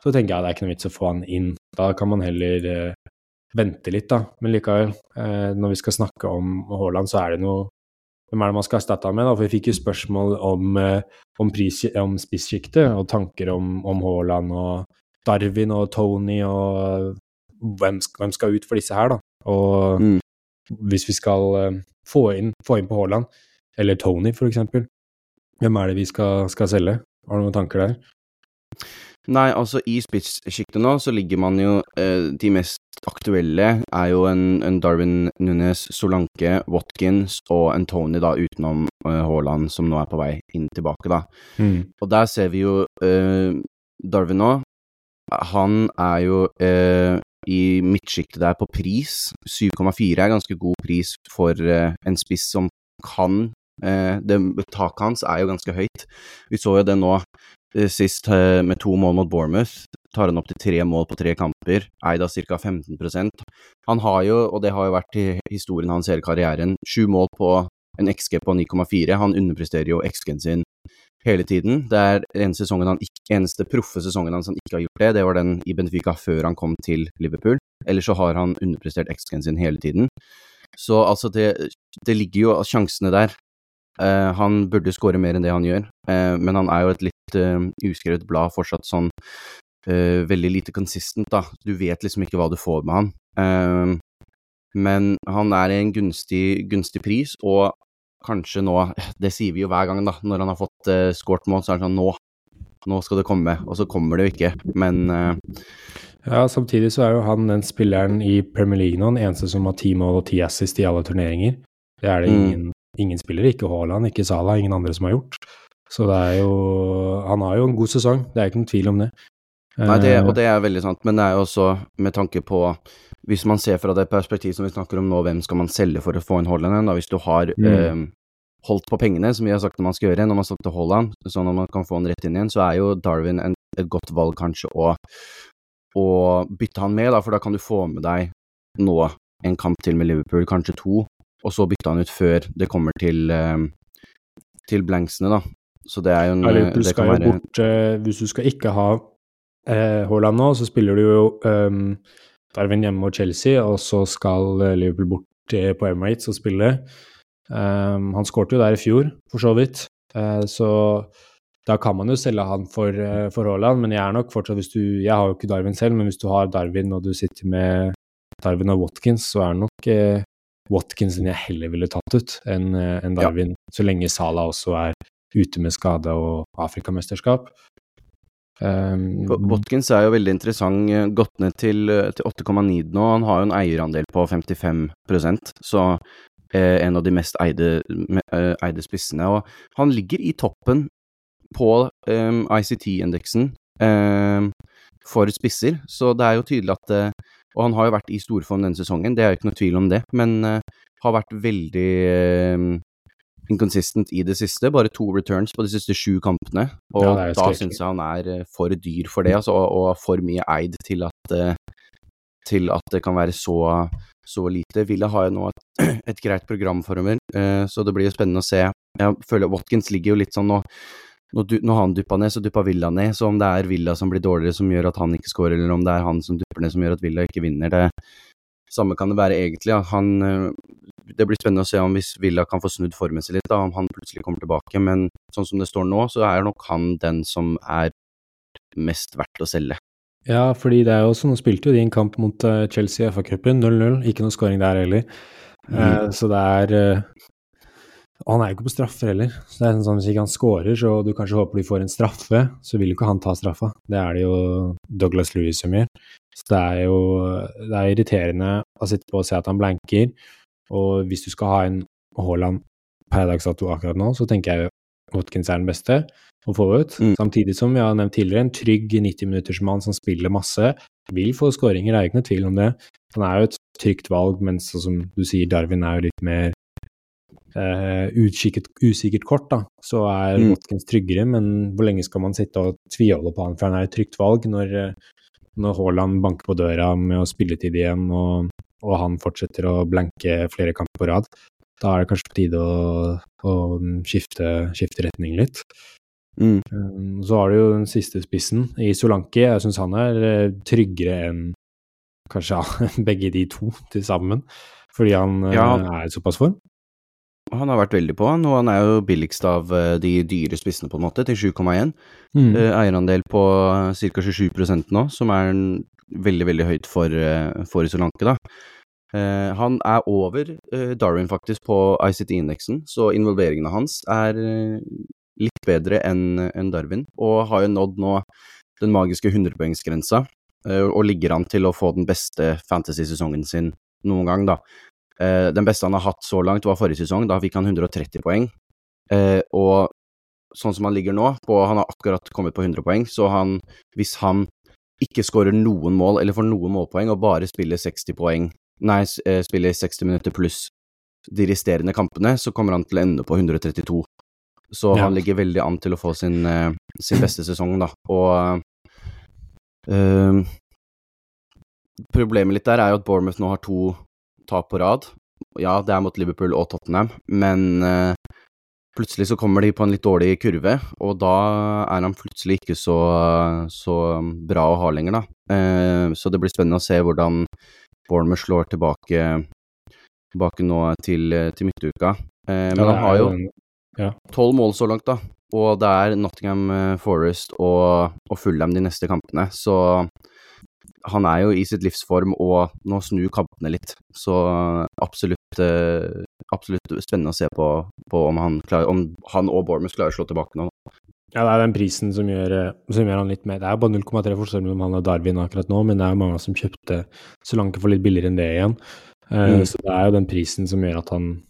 A: så tenker jeg det er ikke noe vits å få han inn. Da kan man heller eh, vente litt, da. Men likevel, eh, når vi skal snakke om Haaland, så er det noe hvem er det man skal erstatte ham med? Da? For vi fikk jo spørsmål om, eh, om, pris, om spissjiktet og tanker om, om Haaland og Darwin og Tony og hvem, hvem skal ut for disse her, da? Og mm. hvis vi skal uh, få, inn, få, inn, på Haaland, eller Tony for eksempel, hvem er det vi skal, skal selge? Har du noen tanker der?
B: Nei, altså i spitssjiktet nå så ligger man jo eh, De mest aktuelle er jo en, en, Darwin Nunes, Solanke, Watkins og en Tony, da, utenom eh, Haaland, som nå er på vei inn tilbake, da. Mm. Og der ser vi jo eh, Darwin nå. Han er jo eh, i midtsjiktet der på pris. 7,4 er ganske god pris for eh, en spiss som kan eh, det, Taket hans er jo ganske høyt. Vi så jo det nå sist eh, med to mål mot Bournemouth. Tar han opp til tre mål på tre kamper, eid av ca. 15% Han har jo, og det har jo vært i historien hans hele karrieren, sju mål på en XG på 9,4. Han underpresterer jo XG-en sin hele tiden. Det er eneste, han eneste proffe sesongen hans han ikke har gjort det, det var den i Benfica før han kom til Liverpool. Ellers så har han underprestert XG-en sin hele tiden. Så altså, det, det ligger jo sjansene der. Uh, han burde skåre mer enn det han gjør, uh, men han er jo et litt uh, uskrevet blad fortsatt sånn veldig lite consistent, da. Du vet liksom ikke hva du får med han. men han er i en gunstig, gunstig pris, og kanskje nå Det sier vi jo hver gang, da. Når han har fått uh, skåret mål, så er det sånn nå, nå skal det komme. Og så kommer det jo ikke, men uh,
A: Ja, samtidig så er jo han den spilleren i Premier League nå, den eneste som har ti mål og ti assist i alle turneringer. Det er det mm. ingen, mm. ingen spillere, ikke Haaland, ikke Salah, ingen andre som har gjort. Så det er jo Han har jo en god sesong, det er ikke noen tvil om det.
B: Nei, det, og det er veldig sant, men det er jo også med tanke på Hvis man ser fra det perspektivet som vi snakker om nå, hvem skal man selge for å få en Haaland Hvis du har mm. eh, holdt på pengene, som vi har sagt man skal gjøre når man solgte Haaland, sånn at man kan få han rett inn igjen, så er jo Darwin en, et godt valg kanskje å, å, bytte han med, da, for da kan du få med deg nå en kamp til med Liverpool, kanskje to, og så bytte han ut før det kommer til, eh, til blanksene, da. Så det er jo en
A: ja, Liverpool skal jo være... bort uh, Hvis du skal ikke ha uh, Haaland nå, så spiller du jo um, Darwin hjemme mot Chelsea, og så skal Liverpool bort på Emirates og spille. Um, han skårte jo der i fjor, for så vidt, uh, så da kan man jo selge han for, uh, for Haaland, men jeg er nok fortsatt hvis du Jeg har jo ikke Darwin selv, men hvis du har Darwin og du sitter med Darwin og Watkins, så er det nok uh, Watkins jeg heller ville tatt ut enn en Darwin, ja. så lenge Salah også er ute med skade og Afrikamesterskap.
B: Um, Watkins er jo veldig interessant, gått ned til, til 8,9 nå. Han har jo en eierandel på 55% så eh, en av de mest eide, eh, eide, spissene. Og han ligger i toppen på eh, ICT-indeksen eh, for spisser, så det er jo tydelig at eh, Og han har jo vært i storform denne sesongen, det er jo ikke noe tvil om det, men eh, har vært veldig inconsistent i det siste. Bare to returns på de siste sju kampene. Og ja, da syns jeg han er for dyr for det, altså, og, for mye eid til at, til at det kan være så så lite. Villa har jo nå et, et greit program for uh, så det blir jo spennende å se. Jeg føler Watkins ligger jo litt sånn nå når, du, når han duppa ned, så duppa Villa ned. Så om det er Villa som blir dårligere som gjør at han ikke scorer, eller om det er han som dupper ned som gjør at Villa ikke vinner, det samme kan det være egentlig. Han, eh, det blir spennende å se om hvis Villa kan få snudd formen sin litt, da, om han plutselig kommer tilbake. Men sånn som det står nå, så er nok han den som er mest verdt å selge.
A: Ja, fordi det er jo også Nå spilte jo de en kamp mot uh, Chelsea i FA-cupen, 0-0. Ikke noe scoring der heller. Mm. Uh, så det er uh, Og han er jo ikke på straffer heller. Så det er sånn Hvis ikke han scorer, så du kanskje håper de får en straffe, så vil jo ikke han ta straffa. Det er det jo Douglas Louis som gjør. Så det er jo det er irriterende å sitte på og se at han blanker. Og hvis du skal ha en Haaland per dags dato akkurat nå, så tenker jeg Watkins er den beste å få ut. Mm. Samtidig som vi har nevnt tidligere, en trygg 90-minuttersmann som spiller masse, vil få skåringer, det er ikke noe tvil om det. Han er jo et trygt valg, mens som du sier, Darwin er jo litt mer utsikkert, usikkert kort, da. Så er mm. Watkins tryggere, men hvor lenge skal man sitte og tviholde på han, for han er et trygt valg når, når Haaland banker på døra med å spille tid igjen, og, og han fortsetter å blanke flere kamper på rad. Da er det kanskje på tide å, å skifte, skifte retning litt. Mm. Um, så har du jo den siste spissen i Solanki. Jeg syns han er eh, tryggere enn kanskje begge de to til sammen, fordi han eh, ja. er i såpass form.
B: Han har vært veldig på, han, og han er jo billigst av eh, de dyre spissene, på en måte, til 7,1. Mm. Eierandel på ca. 27% nå, som er veldig, veldig høyt for, for Solanke, da. Uh, han er over uh, Darwin faktisk på ICT-indeksen, så involveringene hans er uh, litt bedre enn en Darwin, og har jo nådd nå den magiske 100-poengsgrensa, eh, og ligger an til å få den beste fantasy-sesongen sin noen gang, da. Eh, den beste han har hatt så langt, var forrige sesong, da fikk han 130 poeng. Eh, og sånn som han ligger nå, på, han har akkurat kommet på 100 poeng, så han, hvis han ikke skårer noen mål, eller får noen målpoeng, og bare spiller 60 poeng, nei, spiller 60 minutter pluss de resterende kampene, så kommer han til å ende på 132 så ja. han ligger veldig an til å få sin, uh, sin beste sesong, da. Og øh, Problemet litt der er jo at Bournemouth nå har to tap på rad. Ja, det er mot Liverpool og Tottenham, men uh, plutselig så kommer de på en litt dårlig kurve, og da er han plutselig ikke så, så bra å ha lenger, da. Uh, så det blir spennende å se hvordan Bournemouth slår tilbake, tilbake nå til, til midtuka. Uh, men
A: Ja,
B: han har jo
A: en- ja.
B: tolv mål så langt, da. Og det er Nottingham Forest og, og Fulham de neste kampene, så han er jo i sitt livsform, og nå snur kampene litt. Så absolutt, eh, absolutt spennende å se på, på om, han klarer, om han og Bournemouth klarer å slå tilbake nå.
A: Ja, det er den prisen som gjør, eh, som gjør han litt mer. Det er bare 0,3 forskjell mellom han og Darwin akkurat nå, men det er jo mange som kjøpte Solanke for litt billigere enn det igjen. Eh,
B: Mm.
A: Så det er jo den prisen som gjør at han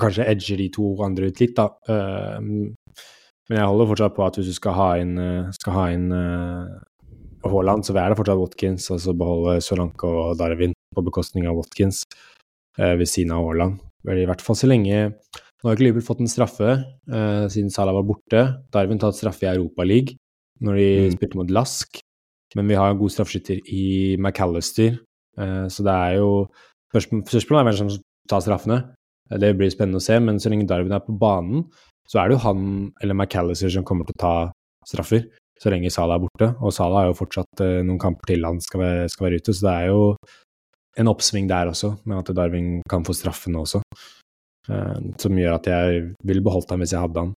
A: kanskje edger de to andre ut litt, da. Eh, men jeg holder fortsatt på at hvis du skal ha inn, eh, skal ha inn eh, Haaland, så er det fortsatt Watkins, og så beholde Solanke og Darwin på bekostning av Watkins eh, ved siden av Haaland. I hvert fall så lenge Nå har ikke Liverpool fått en straffe eh, siden Salah var borte. Darwin tatt straffe i Europaligaen når de
B: Mm.
A: spilte mot Lask, men vi har en god straffeskytter i McAllister, eh, så det er jo spørsmål- Spørsmålet er hvem som tar straffene. Eh, Det blir spennende å se, men så lenge Darwin er på banen, så er det jo han eller McAllister som kommer til å ta straffer, så lenge Salah er borte. Og Salah har jo fortsatt eh, noen kamper til han skal være, skal være ute, så det er jo en oppsving der også, med at Darwin kan få straffen også. eh, som gjør at jeg ville beholdt ham hvis jeg hadde ham.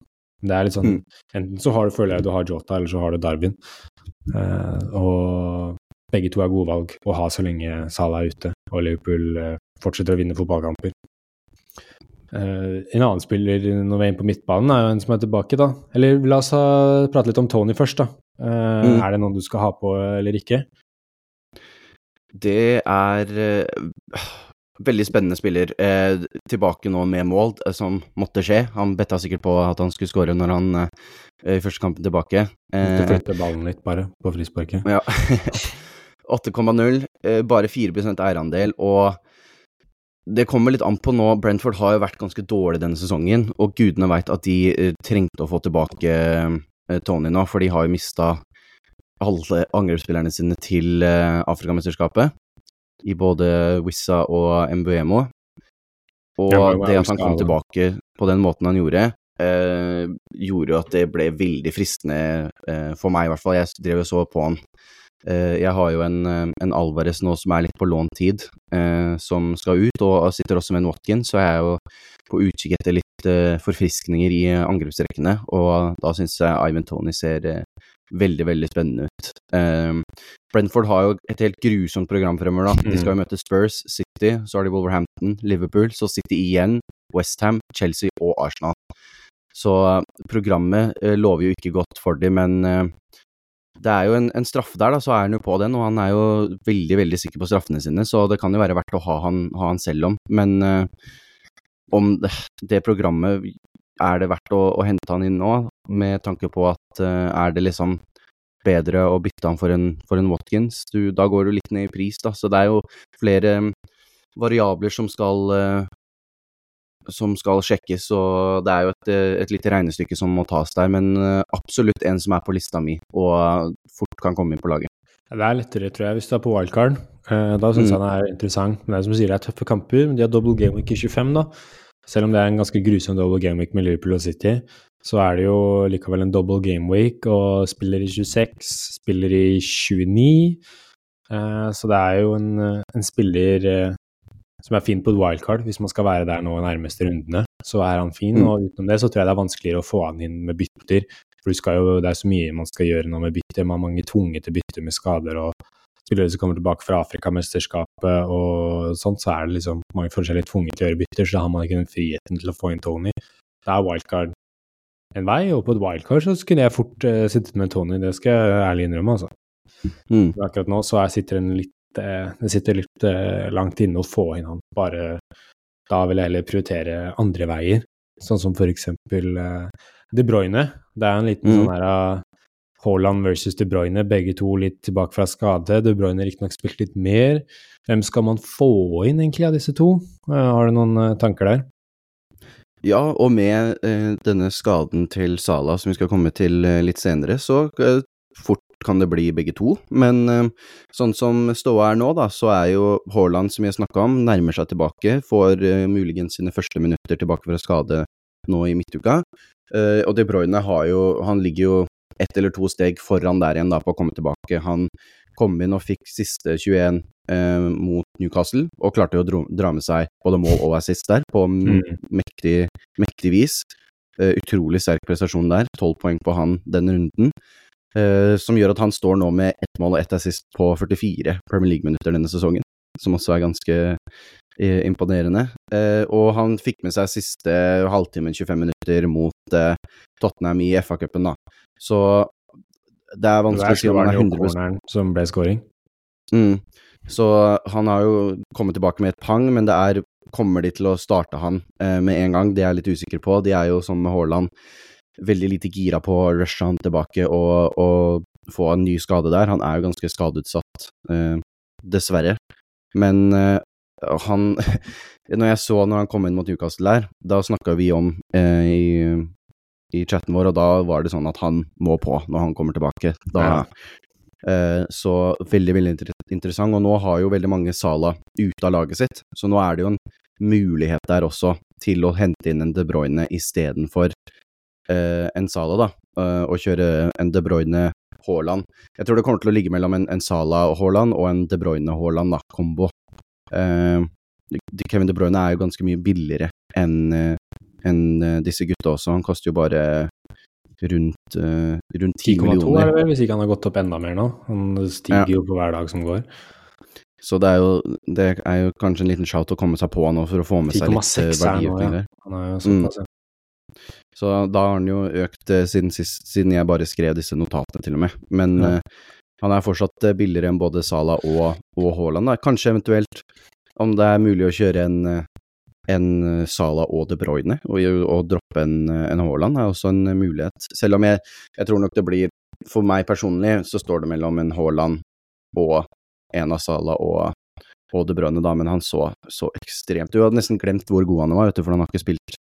A: Det er litt sånn
B: Mm.
A: Enten så har du, føler jeg du har Jota, eller så har du Darwin. Eh, og begge to er gode valg å ha så lenge Salah er ute og Liverpool fortsetter å vinne fotballkamper. Eh, en annen spiller når vi er inne på midtbanen, er jo en som er tilbake, da. Eller la oss ha, prate litt om Tony først, da. Uh,
B: Mm.
A: Er det noen du skal ha på eller ikke?
B: Det er uh, veldig spennende spiller. Tilbake nå med mål, som måtte skje. Han betta sikkert på at han skulle skåre når han i første kampen tilbake.
A: Du
B: måtte
A: flytte ballen litt, bare, på frisparket.
B: Ja. 8,0, eh, bare 4% eierandel, og det kommer litt an på nå. Brentford har jo vært ganske dårlig denne sesongen, og gudene veit at de eh, trengte å få tilbake eh, Tony nå, for de har jo mista alle angrepsspillerne sine til eh, Afrikamesterskapet, i både Wissa og Mbuemo. Og
A: Ja,
B: det at han kom tilbake på den måten han gjorde, gjorde jo at det ble veldig fristende, for meg i hvert fall. Jeg drev og så på han. Eh, jeg har jo en, eh, en Alvarez nå som er litt på lånt tid, eh, som skal ut, og sitter også med en Watkins, så jeg er jo på utkikk etter litt eh, forfriskninger i angrepsrekkene, og da syns jeg Ivan Tony ser eh, veldig, veldig spennende ut. Eh, Brentford har jo et helt grusomt program fremover, da. De skal jo møte Spurs, City, så har de Wolverhampton, Liverpool, så City igjen, Westham, Chelsea og Arsenal. Så programmet lover jo ikke godt for dem, men det er jo en, en straffe der, da, så er han jo på den, og han er jo veldig, veldig sikker på straffene sine, så det kan jo være verdt å ha han, ha han selv om. Men uh, om det, det programmet er det verdt å, å hente han inn nå, med tanke på at uh, er det liksom bedre å bytte han for en, for en Watkins? Du, da går du litt ned i pris, da, så det er jo flere variabler som skal eh, som skal sjekkes, og det er jo et, eh, et lite regnestykke som må tas der, men eh, absolutt en som er på lista mi, og fort kan komme inn på laget.
A: Det er lettere, tror jeg, hvis du er på wildcard. Eh, da syns
B: Mm.
A: jeg han er interessant. Men det er som du sier, det er tøffe kamper. Men de har double game week i 25, da. Selv om det er en ganske grusom double game week med Liverpool og City, så er det jo likevel en double game week, og spiller i 26, spiller i 29. Eh, så det er jo en, eh, en spiller eh, som er fin på et wildcard, hvis man skal være der nå nærmeste rundene. Så er han fin,
B: Mm.
A: og utenom det så tror jeg det er vanskeligere å få han inn med bytter. For du skal jo, det er så mye man skal gjøre nå med bytter. Man har mange tvunget til bytter med skader og spillere som kommer tilbake fra Afrikamesterskapet og sånt, så er det liksom mange forskjellige tvunget til å gjøre bytter, så da har man ikke den friheten til å få inn Tony. Det er wildcard en vei, og på et wildcard så kunne jeg fort uh, sittet med Tony, det skal jeg ærlig innrømme, altså.
B: Mm.
A: Akkurat nå så jeg sitter en litt, eh, det sitter litt eh, langt inne å få inn han. Bare da vil jeg heller prioritere andre veier, sånn som for eksempel eh, De Bruyne. Det er en liten
B: Mm.
A: sånn her Haaland versus De Bruyne, begge to litt tilbake fra skade. De Bruyne riktignok spilt litt mer. Hvem skal man få inn egentlig av disse to? Har du noen tanker der?
B: Ja, og med eh, denne skaden til Sala, som vi skal komme til eh, litt senere, så eh, fort kan det bli begge to. Men eh, sånn som ståa er nå, da, så er jo Haaland, som vi har snakka om, nærmer seg tilbake. Får uh, muligens sine første minutter tilbake fra skade nå i midtuka. Uh, og De Bruyne har jo Han ligger jo ett eller to steg foran der igjen da på å komme tilbake. Han kom inn og fikk siste 21 uh, mot Newcastle, og klarte å dra med seg både mål og assist der, på mm. mektig, mektig, vis. Uh, utrolig sterk prestasjon der, tolv poeng på han den runden. Eh, som gjør at han står nå med ett mål og ett assist på 44 Premier League-minutter denne sesongen, som også er ganske eh, imponerende. Eh, og han fikk med seg siste halvtimen, 25 minutter, mot Tottenham i FA-cupen, da. Så det er vanskelig å si om han er 100
A: som ble scoring.
B: Mm. Så han har jo kommet tilbake med et pang, men det er Kommer de til å starte han med en gang? Det er jeg litt usikker på. De er jo som med Haaland veldig lite gira på å rushe han tilbake og, og, få en ny skade der. Han er jo ganske skadeutsatt, eh, dessverre. Men eh, han Når jeg så når han kom inn mot Newcastle der, da snakka vi om eh, i i chatten vår, og da var det sånn at han må på når han kommer tilbake. Da, ja. eh, så veldig, veldig inter interessant. Og nå har jo veldig mange Sala ute av laget sitt, så nå er det jo en mulighet der også til å hente inn en De Bruyne istedenfor eh, en Sala, da. Eh, og kjøre en De Bruyne Haaland. Jeg tror det kommer til å ligge mellom en, en Sala og Haaland og en De Bruyne Haaland, da, kombo. Eh, Kevin De Bruyne er jo ganske mye billigere enn en uh, disse gutta også. Han koster jo bare rundt, uh, rundt 10 millioner. 10,2
A: er det vel, hvis ikke han har gått opp enda mer nå. Han stiger ja. jo på hver dag som går.
B: Så det er, jo, det er jo kanskje en liten shout å komme seg på nå for å få med seg litt
A: verdiøkning der. Han er jo såpass, mm.
B: Så da har han jo økt siden, sist, siden jeg bare skrev disse notatene, til og med. Men ja. han er fortsatt billigere enn både Sala og, og Haaland. Kanskje eventuelt, om det er mulig å kjøre en en eh, Sala og De Bruyne, og, og droppe en, eh, en Haaland er også en eh, mulighet. Selv om jeg, jeg, tror nok det blir For meg personlig så står det mellom en Haaland og en av Sala og, og De Bruyne, da, men han så så ekstremt Du hadde nesten glemt hvor god han var, vet du, for han har ikke spilt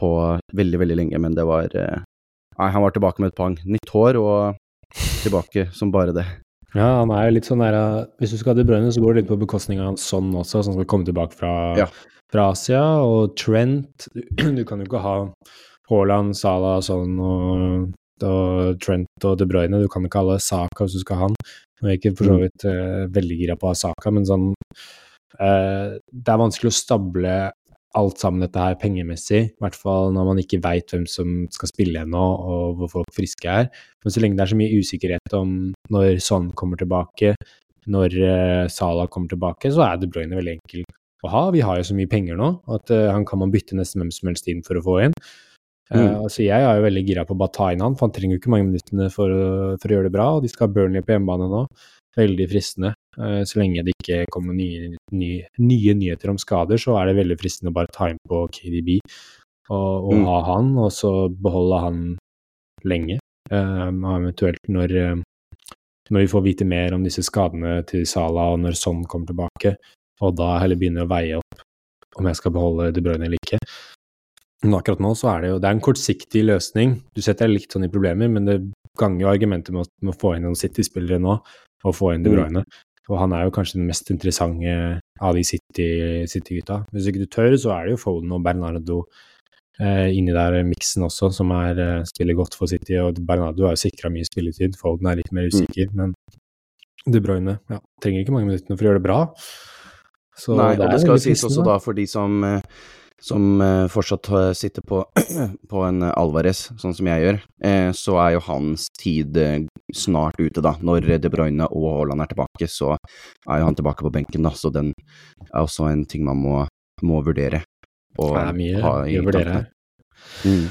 B: på veldig, veldig lenge, men det var Nei, han var tilbake med et pang. Nytt hår og tilbake som bare det.
A: Ja, han er jo litt sånn der Hvis du skal ha De Bruyne, så går det litt på bekostning av han sånn også, som skal komme tilbake fra ja fra Asia, og Trent Du kan jo ikke ha Haaland, Salah sånn og, og, Trent og De Bruyne. Du kan ikke ha Saka hvis du skal ha han. Nå er jeg ikke for så mm. vidt uh, veldig gira på å ha Saka, men sånn uh, Det er vanskelig å stable alt sammen dette her pengemessig, i hvert fall når man ikke veit hvem som skal spille ennå, og hvor folk friske er. Men så lenge det er så mye usikkerhet om når Son kommer tilbake, når uh, Salah kommer tilbake, så er De Bruyne veldig enkel å ha. Vi har jo så mye penger nå at uh, han kan man bytte nesten hvem som helst inn for å få inn. Uh, mm. altså jeg er jo veldig gira på å bare ta inn han, for han trenger jo ikke mange minuttene for, for, å gjøre det bra. og De skal ha Burnley på hjemmebane nå. Veldig fristende. Uh, så lenge det ikke kommer nye, nye, nye, nyheter om skader, så er det veldig fristende å bare ta inn på KDB og, og mm. ha han, og så beholde han lenge. eventuelt når, når vi får vite mer om disse skadene til Sala, og når Son kommer tilbake, og da heller begynne å veie opp om jeg skal beholde De Bruyne eller ikke. Men akkurat nå så er det jo det er en kortsiktig løsning. Du setter deg litt sånn i problemer, men det ganger argumentet med, med, å få inn noen City-spillere nå, og få inn De mm. Og han er jo kanskje den mest interessante av de City-gutta. City Hvis ikke du tør, så er det jo Foden og Bernardo eh, inni der miksen også, som er, eh, spiller godt for City. Og Bernardo er jo sikra mye spilletid, Foden er litt mer mm. usikker, mm. men De Bruyne ja, trenger ikke mange minuttene for å gjøre det bra.
B: Så Nei, det og det skal sies også da for de som, eh, som eh, fortsatt sitter på, på en Alvarez, sånn som jeg gjør, eh, så er jo hans tid snart ute, da. Når De Bruyne og Haaland er tilbake, så er jo han tilbake på benken, da. Så den er også en ting man må, må vurdere.
A: Og det er mye, ha i mye å vurdere her. Mm.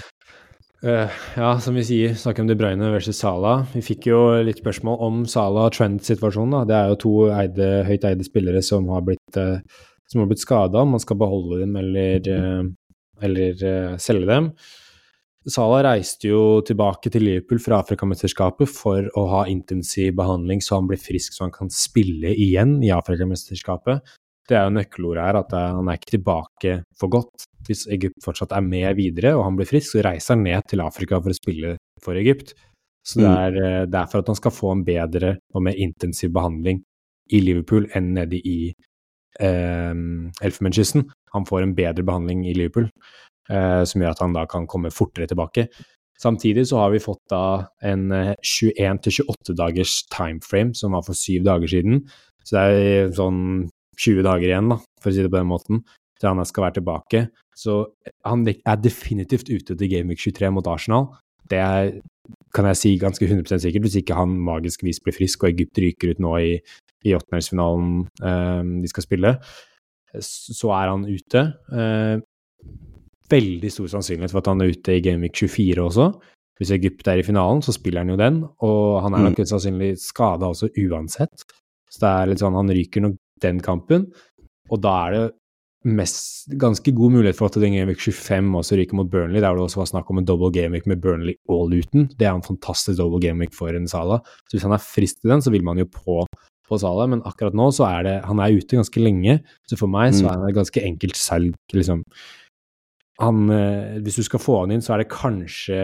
A: Uh, ja, som vi sier, snakker om De Bruyne versus Sala. Vi fikk jo litt spørsmål om Sala og Trent-situasjonen. Det er jo to eide, høyt eide spillere som har blitt, uh, som har blitt skada, om man skal beholde dem eller, uh, eller selge dem. Salah reiste jo tilbake til Liverpool fra Afrikamesterskapet for å ha intensiv behandling så han blir frisk så han kan spille igjen i Afrikamesterskapet. Det er jo nøkkelordet her, at han er ikke tilbake for godt. Hvis Egypt fortsatt er med videre og han blir frisk, så reiser han ned til Afrika for å spille for Egypt. Så det mm. er, eh, det er for at han skal få en bedre og mer intensiv behandling i Liverpool enn nede i eh, Elfenbenskysten. Han får en bedre behandling i Liverpool. eh, som gjør at han da kan komme fortere tilbake. Samtidig så har vi fått da en 21-28 dagers timeframe, som var for syv dager siden. Så det er sånn 20 dager igjen, da, for å si det på den måten, til han skal være tilbake. Så han er definitivt ute til Gameweek 23 mot Arsenal. Det er, kan jeg si ganske 100% sikkert, hvis ikke han magisk vis blir frisk og Egypt ryker ut nå i, i åttendelsfinalen eh, de skal spille, så er han ute. Eh, veldig stor sannsynlighet for at han er ute i Gameweek 24 også. Hvis Egypt er i finalen, så spiller han jo den, og han er nok mm. sannsynlig skada også uansett. Så det er litt sånn, han ryker nok den kampen, og da er det mest, ganske god mulighet for at den Gameweek 25 også ryker mot Burnley, der det også var snakk om en double gameweek med Burnley og Luton. Det er en fantastisk double gameweek for en Sala. Så hvis han er frisk til den, så vil man jo på på Salah, men akkurat nå så er det Han er ute ganske lenge, så for meg så mm. er han et ganske enkelt salg, liksom han, eh, hvis du skal få han inn, så er det kanskje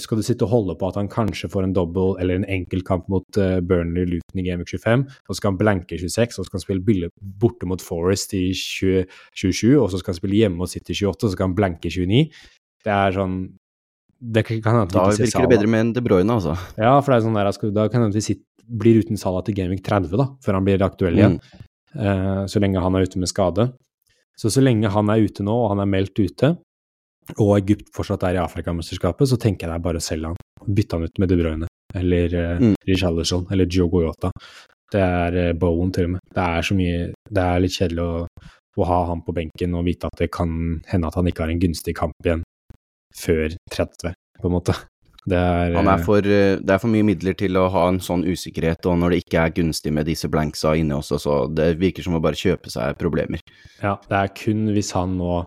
A: Skal du sitte og holde på at han kanskje får en double eller en enkeltkamp mot uh, Burnley Luton i Game 25, og så skal han blanke 26, og så skal han spille borte mot Forest i 20, 27, og så skal han spille hjemme og sitte i 28, og så skal han blanke 29. Det er sånn det kan
B: Da virker det bedre med en De Bruyne, altså.
A: Ja, for det er sånn der, da kan vi sitte, blir uten Salah til Gaming 30, da, før han blir aktuell igjen. Mm. Uh, så lenge han er ute med skade. Så så lenge han er ute nå, og han er meldt ute, og Egypt fortsatt er i Afrikamesterskapet, så tenker jeg det er bare å selge han. Bytte han ut med De Bruyne eller uh, mm. Richarlison eller Joe Goyota. Det er uh, Bowen til og med. Det er så mye Det er litt kjedelig å, å, ha han på benken og vite at det kan hende at han ikke har en gunstig kamp igjen før 30, på en måte.
B: Det er, er eh, for, det er, for, mye midler til å ha en sånn usikkerhet, og når det ikke er gunstig med disse blanksa inne også, så det virker som å bare kjøpe seg problemer.
A: Ja, det er kun hvis han nå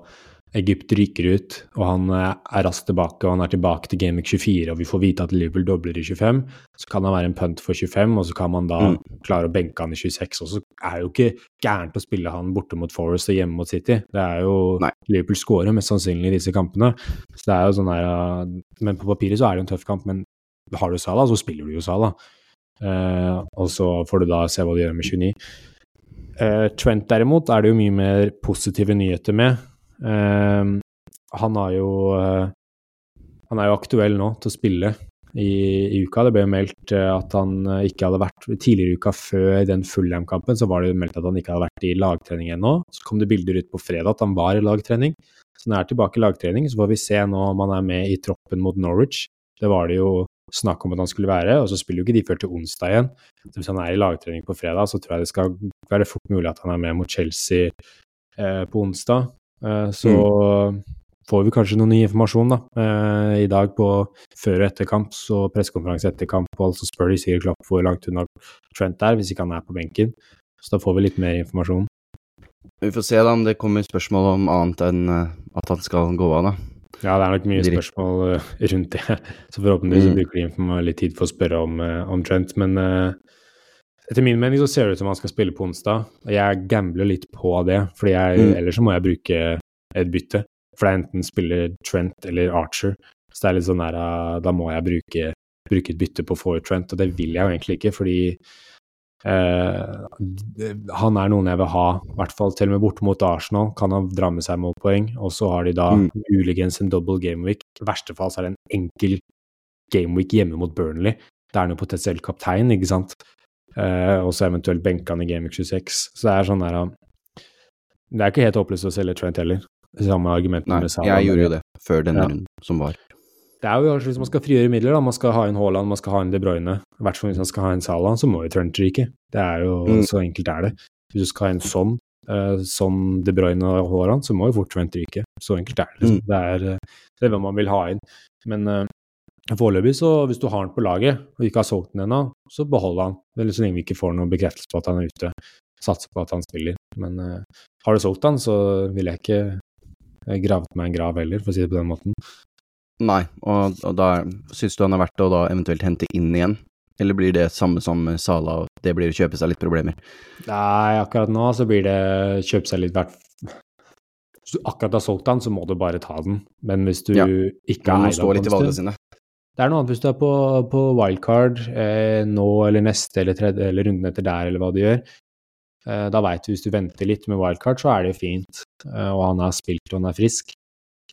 A: Egypt ryker ut, og han eh, er raskt tilbake, og han er tilbake til Gameweek 24, og vi får vite at Liverpool dobler i 25, så kan han være en punt for 25, og så kan man da mm. klare å benke han i 26. Og så er det jo ikke gærent å spille han borte mot Forest og hjemme mot City. Det er jo Nei. Liverpool scorer mest sannsynlig i disse kampene. Så det er jo sånn her Men på papiret så er det en tøff kamp, men har du Salah, så spiller du jo Salah. Uh, og så får du da se hva du gjør med 29. Uh, Trent derimot er det jo mye mer positive nyheter med. Uh, han har jo uh, Han er jo aktuell nå til å spille i, i uka. Det ble jo meldt eh, at han eh, ikke hadde vært Tidligere i uka, før den fullhjemkampen så var det jo meldt at han ikke hadde vært i lagtrening ennå. Så kom det bilder ut på fredag at han var i lagtrening. Så han er tilbake i lagtrening. Så får vi se nå om han er med i troppen mot Norwich. Det var det jo snakk om at han skulle være, og så spiller jo ikke de før til onsdag igjen. Så hvis han er i lagtrening på fredag, så tror jeg det skal være fort mulig at han er med mot Chelsea eh, på onsdag. Eh, så mm. får vi kanskje noe ny informasjon da. Eh, I dag på før og etterkamp, så pressekonferanse etter kamp, og så spør de sikkert Klopp hvor langt unna Trent er, hvis ikke han er på benken. Så da får vi litt mer informasjon.
B: Vi får se da om det kommer spørsmål om annet enn eh, at han skal gå av, da.
A: Ja, det er nok mye spørsmål rundt det. Så forhåpentligvis mm. bruker de litt tid for å spørre om, om Trent. Men uh, etter min mening så ser det ut som han skal spille på onsdag. og Jeg gambler litt på det, for mm. ellers så må jeg bruke et bytte. For det er enten spiller Trent eller Archer. Så det er litt sånn der, ah, da må jeg bruke, bruke et bytte på å få ut Trent, og det vil jeg jo egentlig ikke, fordi eh, han er noen jeg vil ha, i hvert fall til og med borte mot Arsenal, kan han dra med seg målpoeng, og så har de da mm. muligens en double gameweek. I verste fall så er det en enkel gameweek hjemme mot Burnley. Det er noe potensielt kaptein, ikke sant. Uh, og så eventuelt benke han i Gamic 26. Så det er sånn der Det er ikke helt håpløst å selge Trent heller. Samme argument
B: Nei, jeg gjorde jo det før denne ja. runden som var.
A: Det er jo hvis man skal frigjøre midler, da. Man skal ha en Haaland, man skal ha en De Bruyne. I hvert fall hvis man skal ha en Salah, så må jo Trent ryke. Det er jo mm. Så enkelt er det. Hvis du skal ha en sånn, eh, som De Bruyne og Haaland, så må jo fort Trent ryke. Så enkelt er det. Liksom. Mm. Det, er, uh, det er hva man vil ha inn. Men uh, Foreløpig, så hvis du har den på laget og ikke har solgt den ennå, så behold han. Eller så lenge vi ikke får noen bekreftelse på at han er ute. Satser på at han spiller. Men uh, har du solgt han, så vil jeg ikke uh, gravet meg en grav heller, for å si det på den måten.
B: Nei, og, og da syns du han er verdt å da eventuelt hente inn igjen? Eller blir det samme som Sala, og det blir å kjøpe seg litt problemer?
A: Nei, akkurat nå så blir det kjøpe seg litt verdt Hvis du akkurat har solgt han, så må du bare ta den. Men hvis du ja. ikke
B: har eid han
A: det er noe annet hvis du er på, på wildcard eh, nå eller neste eller tredje eller runden etter der, eller hva du gjør. Eh, da veit du hvis du venter litt med wildcard, så er det fint, eh, og han har spilt og han er frisk.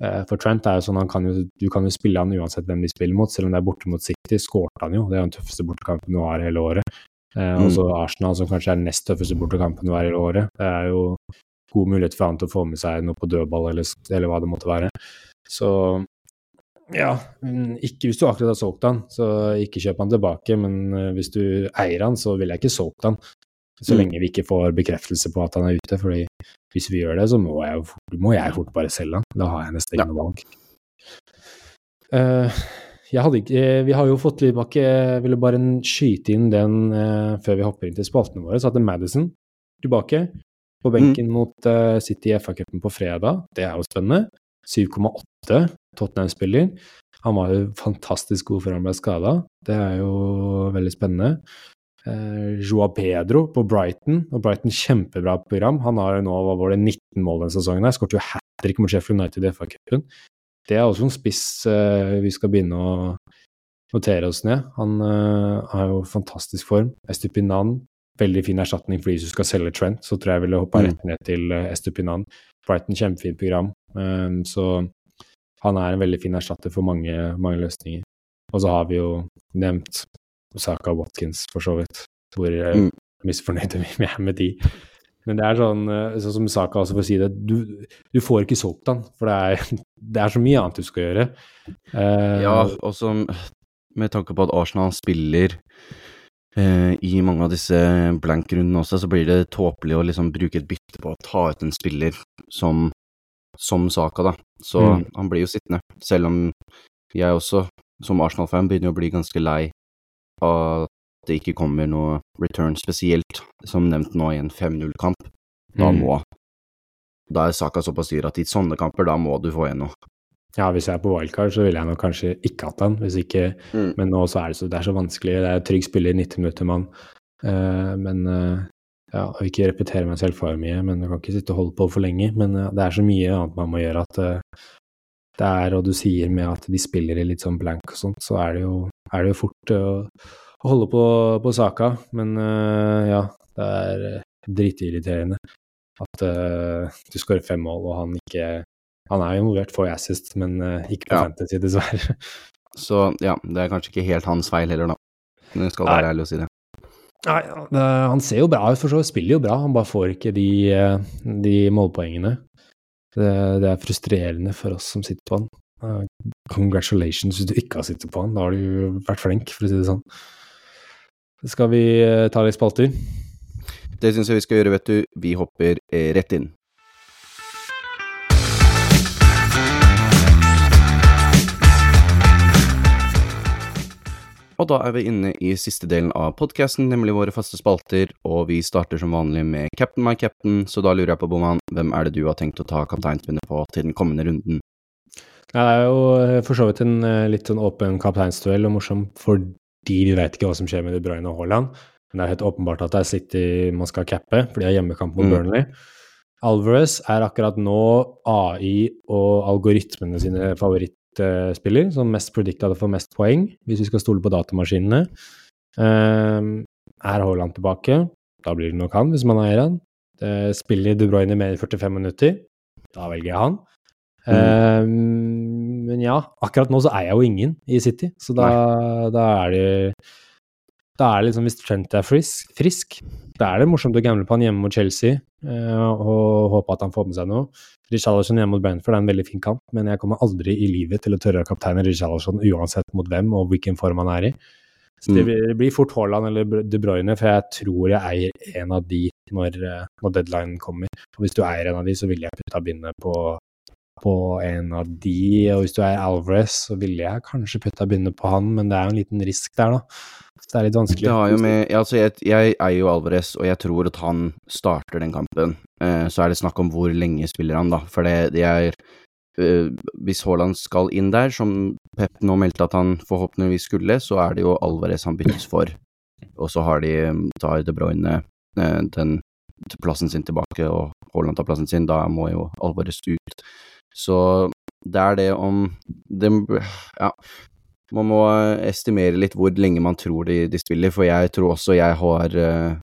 A: Eh, for Trent er jo sånn, han kan jo, du kan jo spille han uansett hvem de spiller mot, selv om det er borte mot City, skårte han jo. Det er jo den tøffeste bortekampen du har hele året. Eh,
B: Mm.
A: Og så Arsenal, som kanskje er den nest tøffeste bortekampen du har hele året. Det er jo god mulighet for han til å få med seg noe på dødball, eller, eller hva det måtte være. Så ja, mm, ikke hvis du akkurat har solgt han, så ikke kjøp han tilbake. Men eh, hvis du eier han, så ville jeg ikke solgt han. Så
B: Mm.
A: lenge vi ikke får bekreftelse på at han er ute. fordi hvis vi gjør det, så må jeg, må jeg fort bare selge han. Da har jeg nesten ikke noe valg. Uh, ikke, eh, vi har jo fått tilbake Jeg ville bare skyte inn den uh, før vi hopper inn til spaltene våre. Så hadde Madison tilbake på benken mot uh, City i FA-cupen på fredag. Det er jo spennende. 7,8 Tottenham-spiller. Han var jo fantastisk god før han ble skada. Det er jo veldig spennende. Eh, Joa Pedro på Brighton, og Brighton kjempebra program. Han har jo nå hva var det, 19 mål denne sesongen. her, Skåret jo hat trick mot Sheffield United i FA-cupen. Det er også en spiss eh, vi skal begynne å notere oss ned. Han eh, har jo fantastisk form. Estupinan, veldig fin erstatning for de som skal selge Trent. Så tror jeg jeg ville hoppa
B: Mm.
A: rett ned til eh, Estupinan. Brighton, kjempefint program. Eh, så han er en veldig fin erstatter for mange, mange løsninger. Og så har vi jo nevnt Osaka Watkins, for så vidt, hvor
B: Mm.
A: misfornøyde vi er med de. Men det er sånn, sånn som Saka også får si det, du, du får ikke solgt han, for det er, det er så mye annet du skal gjøre. Uh,
B: Ja, og så med tanke på at Arsenal spiller uh, i mange av disse blank-rundene også, så blir det tåpelig å liksom bruke et bytte på å ta ut en spiller som, som Saka, da. Så
A: Mm.
B: han blir jo sittende, selv om jeg også, som Arsenal-fan, begynner å bli ganske lei av at det ikke kommer noe return, spesielt som nevnt nå i en 5-0-kamp. Da
A: Mm.
B: må Da er Saka såpass dyr at i sånne kamper, da må du få igjen noe.
A: Ja, hvis jeg er på wildcard, så ville jeg nok kanskje ikke hatt han. Hvis ikke,
B: Mm.
A: Men nå så er det, så, det er så vanskelig. Det er trygg spiller, 90 minutter, mann. Uh, men eh, ja, jeg vil ikke repetere meg selv for mye, men jeg kan ikke sitte og holde på for lenge. Men eh, det er så mye annet man må gjøre at eh, det er, og du sier med at de spiller i litt sånn blank og sånt, så er det jo, er det jo fort eh, å, å holde på, på saka. Men ja, det er dritirriterende at du skårer fem mål, og han ikke Han er jo involvert får assist, men ikke på
B: Ja.
A: fantasy, dessverre.
B: Så ja, det er kanskje ikke helt hans feil heller, da. Men jeg skal
A: Nei.
B: være ærlig og si det.
A: Nei, det, han ser jo bra ut, for så vidt. Spiller jo bra. Han bare får ikke de, eh, de målpoengene. Det, det er frustrerende for oss som sitter på han. Eh, Congratulations hvis du ikke har sittet på han. Da har du vært flink, for å si det sånn. Skal vi eh, ta litt spalter?
B: Det syns jeg vi skal gjøre, vet du. Vi hopper rett inn. Og da er vi inne i siste delen av podkasten, nemlig våre faste spalter, og vi starter som vanlig med Captain my captain, så da lurer jeg på, Boman, hvem er det du har tenkt å ta kapteinspinnet på til den kommende runden?
A: Ja, det er jo eh, for så vidt en eh, litt sånn åpen kapteinsduell og morsom fordi vi vet ikke hva som skjer med De Bruyne og Haaland. Men det er helt åpenbart at det er City man skal cappe, for de har hjemmekamp mot
B: Mm.
A: Burnley. Alvarez er akkurat nå AI og algoritmene sine favorittspiller, som mest predicta det får mest poeng, hvis vi skal stole på datamaskinene. Ehm, er Haaland tilbake? Da blir det nok han, hvis man eier han. Eh, spiller De Bruyne mer enn 45 minutter? Da velger jeg han. Mm. men ja, akkurat nå så er jeg jo ingen i City, så da, da er det Da er det liksom hvis Trent er frisk, frisk da er det morsomt å gamble på han hjemme mot Chelsea og håpe at han får med seg noe. Richarlison hjemme mot Brentford er en veldig fin kamp, men jeg kommer aldri i livet til å tørre å kapteine Richarlison uansett mot hvem og hvilken form han er i. Så det
B: Mm.
A: blir, fort Haaland eller De Bruyne, for jeg tror jeg eier en av de når, eh, når deadline kommer. Og hvis du eier en av de, så ville jeg putta bindet på, på en av de. Og hvis du eier Alvarez, så ville jeg kanskje putta bindet på han, men det er jo en liten risk der, da. Det er litt vanskelig.
B: Det har jo med, altså jeg, jeg er jo Alvarez, og jeg tror at han starter den kampen. Eh, så er det snakk om hvor lenge spiller han, da. For det, det er eh, Hvis Haaland skal inn der, som Pep nå meldte at han forhåpentligvis skulle, så er det jo Alvarez han byttes for. Og så har de tar De Bruyne eh, den plassen sin tilbake, og Haaland tar plassen sin. Da må jo Alvarez ut. Så det er det om det, Ja. Man må estimere litt hvor lenge man tror de, de spiller, for jeg tror også jeg har uh,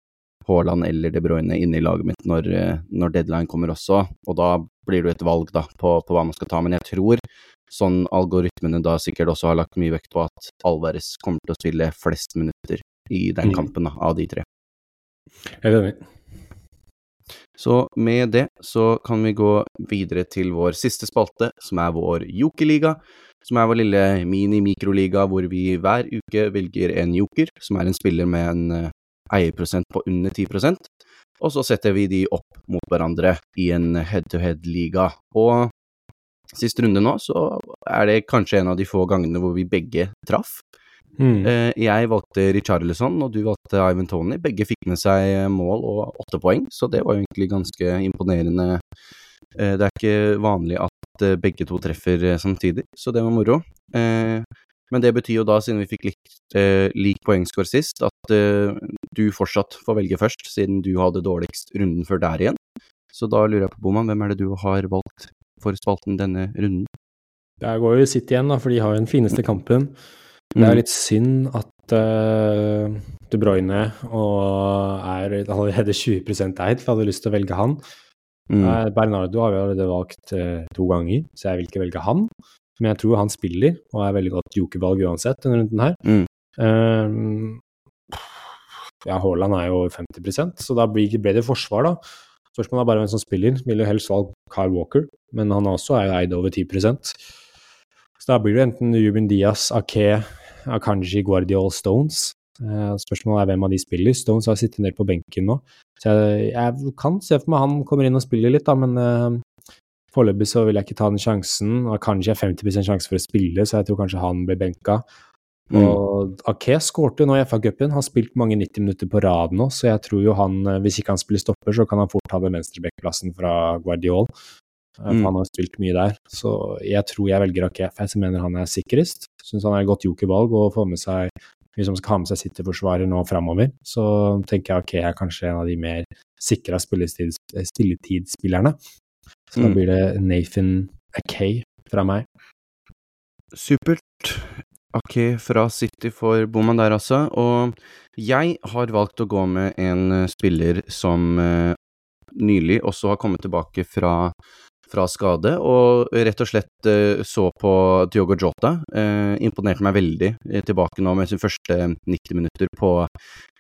B: Haaland eller De Bruyne inne i laget mitt når, eh, når, deadline kommer også, og da blir det et valg da på, på, hva man skal ta. Men jeg tror sånn algoritmene da sikkert også har lagt mye vekt på at Alvarez kommer til å spille flest minutter i den mm. kampen da, av de tre.
A: Jeg er enig.
B: Så med det så kan vi gå videre til vår siste spalte, som er vår jokerliga. Som er vår lille mini-mikroliga hvor vi hver uke velger en joker, som er en spiller med en eh, eierprosent på under 10% og så setter vi de opp mot hverandre i en head-to-head-liga. Og sist runde nå, så er det kanskje en av de få gangene hvor vi begge traff. Mm. Jeg valgte Richarlison, og du valgte Ivan Tony. Begge fikk med seg mål og åtte poeng, så det var jo egentlig ganske imponerende. Eh, det er ikke vanlig at begge to treffer samtidig, så det var moro. Men det betyr jo da, siden vi fikk lik, lik poengscore sist, at du fortsatt får velge først, siden du hadde dårligst runden før der igjen. Så da lurer jeg på, Boman, hvem er det du har valgt for spalten denne runden?
A: Der går jo City igjen, da, for de har jo den fineste kampen. Det er mm. litt synd at uh, De Bruyne og er allerede 20 eid, for jeg hadde lyst til å velge han. Mm. Uh, Bernardo har vi allerede valgt uh, to ganger, så jeg vil ikke velge han. Men jeg tror han spiller, og er veldig godt jokervalg uansett denne runden her. Mm. Um, ja, Haaland er jo 50% så da ble det forsvar, da. Spørsmålet er bare hvem som spiller. Vil jo helst valgt Kyle Walker, men han også er jo eid over 10% Så da blir det enten Ruben Diaz, Ake, Akanji, Guardiol, Stones. Eh, spørsmålet er hvem av de spiller. Stones har sittet en del på benken nå. Så jeg, jeg, kan se for meg han kommer inn og spiller litt, da, men uh, foreløpig så vil jeg ikke ta den sjansen. Akanji har 50% sjanse for å spille, så jeg tror kanskje han blir benka. Mm. Og Ake skårte nå i FA-cupen, har spilt mange 90 minutter på rad nå, så jeg tror jo han, eh, hvis ikke han spiller stopper, så kan han fort ta den venstrebekkplassen fra Guardiol. Mm. Han har spilt mye der, så jeg tror jeg velger Ake, for jeg mener han er sikrest. Syns han er et godt jokervalg å få med seg hvis man skal ha med seg City-forsvarer nå framover, så tenker jeg ok, jeg er kanskje en av de mer sikra spilletidsspillerne. Så mm. da blir det Nathan Akay fra meg.
B: Supert. Akay fra City for bommen der, altså. Og jeg har valgt å gå med en eh, spiller som uh, nylig også har kommet tilbake fra fra skade, og rett og slett uh, så på Diogo Jota. Eh, imponerte meg veldig uh, tilbake nå med sin første 90 minutter på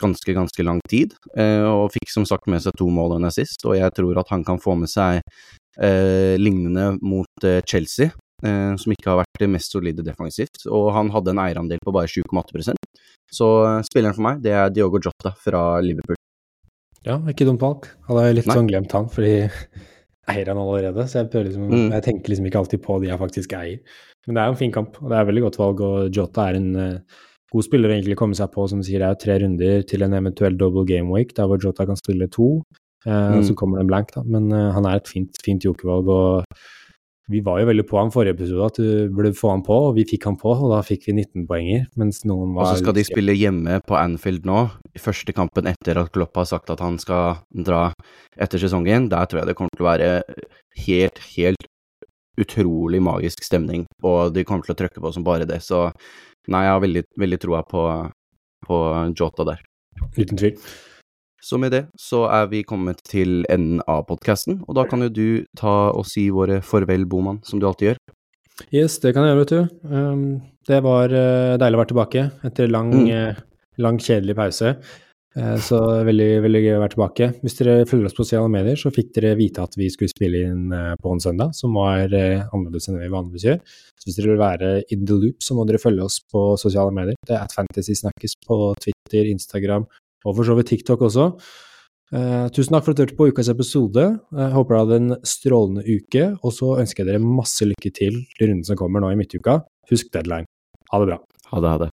B: ganske, ganske lang tid. og fikk som sagt med seg to mål og sist, og jeg tror at han kan få med seg lignende mot Chelsea. som ikke har vært det mest solide defensivt, og han hadde en eierandel på bare 7,8% Så spilleren for meg, det er Diogo Jota fra Liverpool.
A: Ja, ikke dumt valg. Hadde jeg litt Nei. sånn glemt han, fordi eier han allerede, så jeg, liksom, mm. jeg, tenker liksom ikke alltid på de jeg faktisk eier. Men det er jo en fin kamp, og det er veldig godt valg, og Jota er en uh, god spiller å egentlig komme seg på, som sier det er tre runder til en eventuell double game week, der hvor Jota kan spille to, uh, mm. så kommer det en blank, da. Men uh, han er et fint, fint jokervalg, og vi var jo veldig på han forrige episode, at du burde få han på, og vi fikk han på, og da fikk vi 19 poenger, mens noen var
B: Og så skal de spille hjemme på Anfield nå, i første kampen etter at Klopp har sagt at han skal dra etter sesongen. Der tror jeg det kommer til å være helt, helt utrolig magisk stemning, og de kommer til å trykke på som bare det, så nei, jeg har veldig, veldig troa på, på Jota der.
A: Uten tvil.
B: Så med det så er vi kommet til enden av podkasten, og da kan jo du ta og si våre farvel, Boman, som du alltid gjør.
A: Yes, det kan jeg gjøre, vet du. Um, det var uh, deilig å være tilbake etter lang, mm. uh, lang kjedelig pause. Uh, så veldig, veldig gøy å være tilbake. Hvis dere følger oss på sosiale medier, så fikk dere vite at vi skulle spille inn på en søndag, som var annerledes enn vi vanligvis gjør. Så hvis dere vil være in the loop, så må dere følge oss på sosiale medier. Det er at Fantasy Snakkes på Twitter, Instagram, og for så vidt TikTok også. Eh, tusen takk for at du hørte på ukas episode. Jeg håper du hadde en strålende uke, og så ønsker jeg dere masse lykke til til runden som kommer nå i midtuka. Husk deadline. Ha det bra.
B: Ha det, ha det.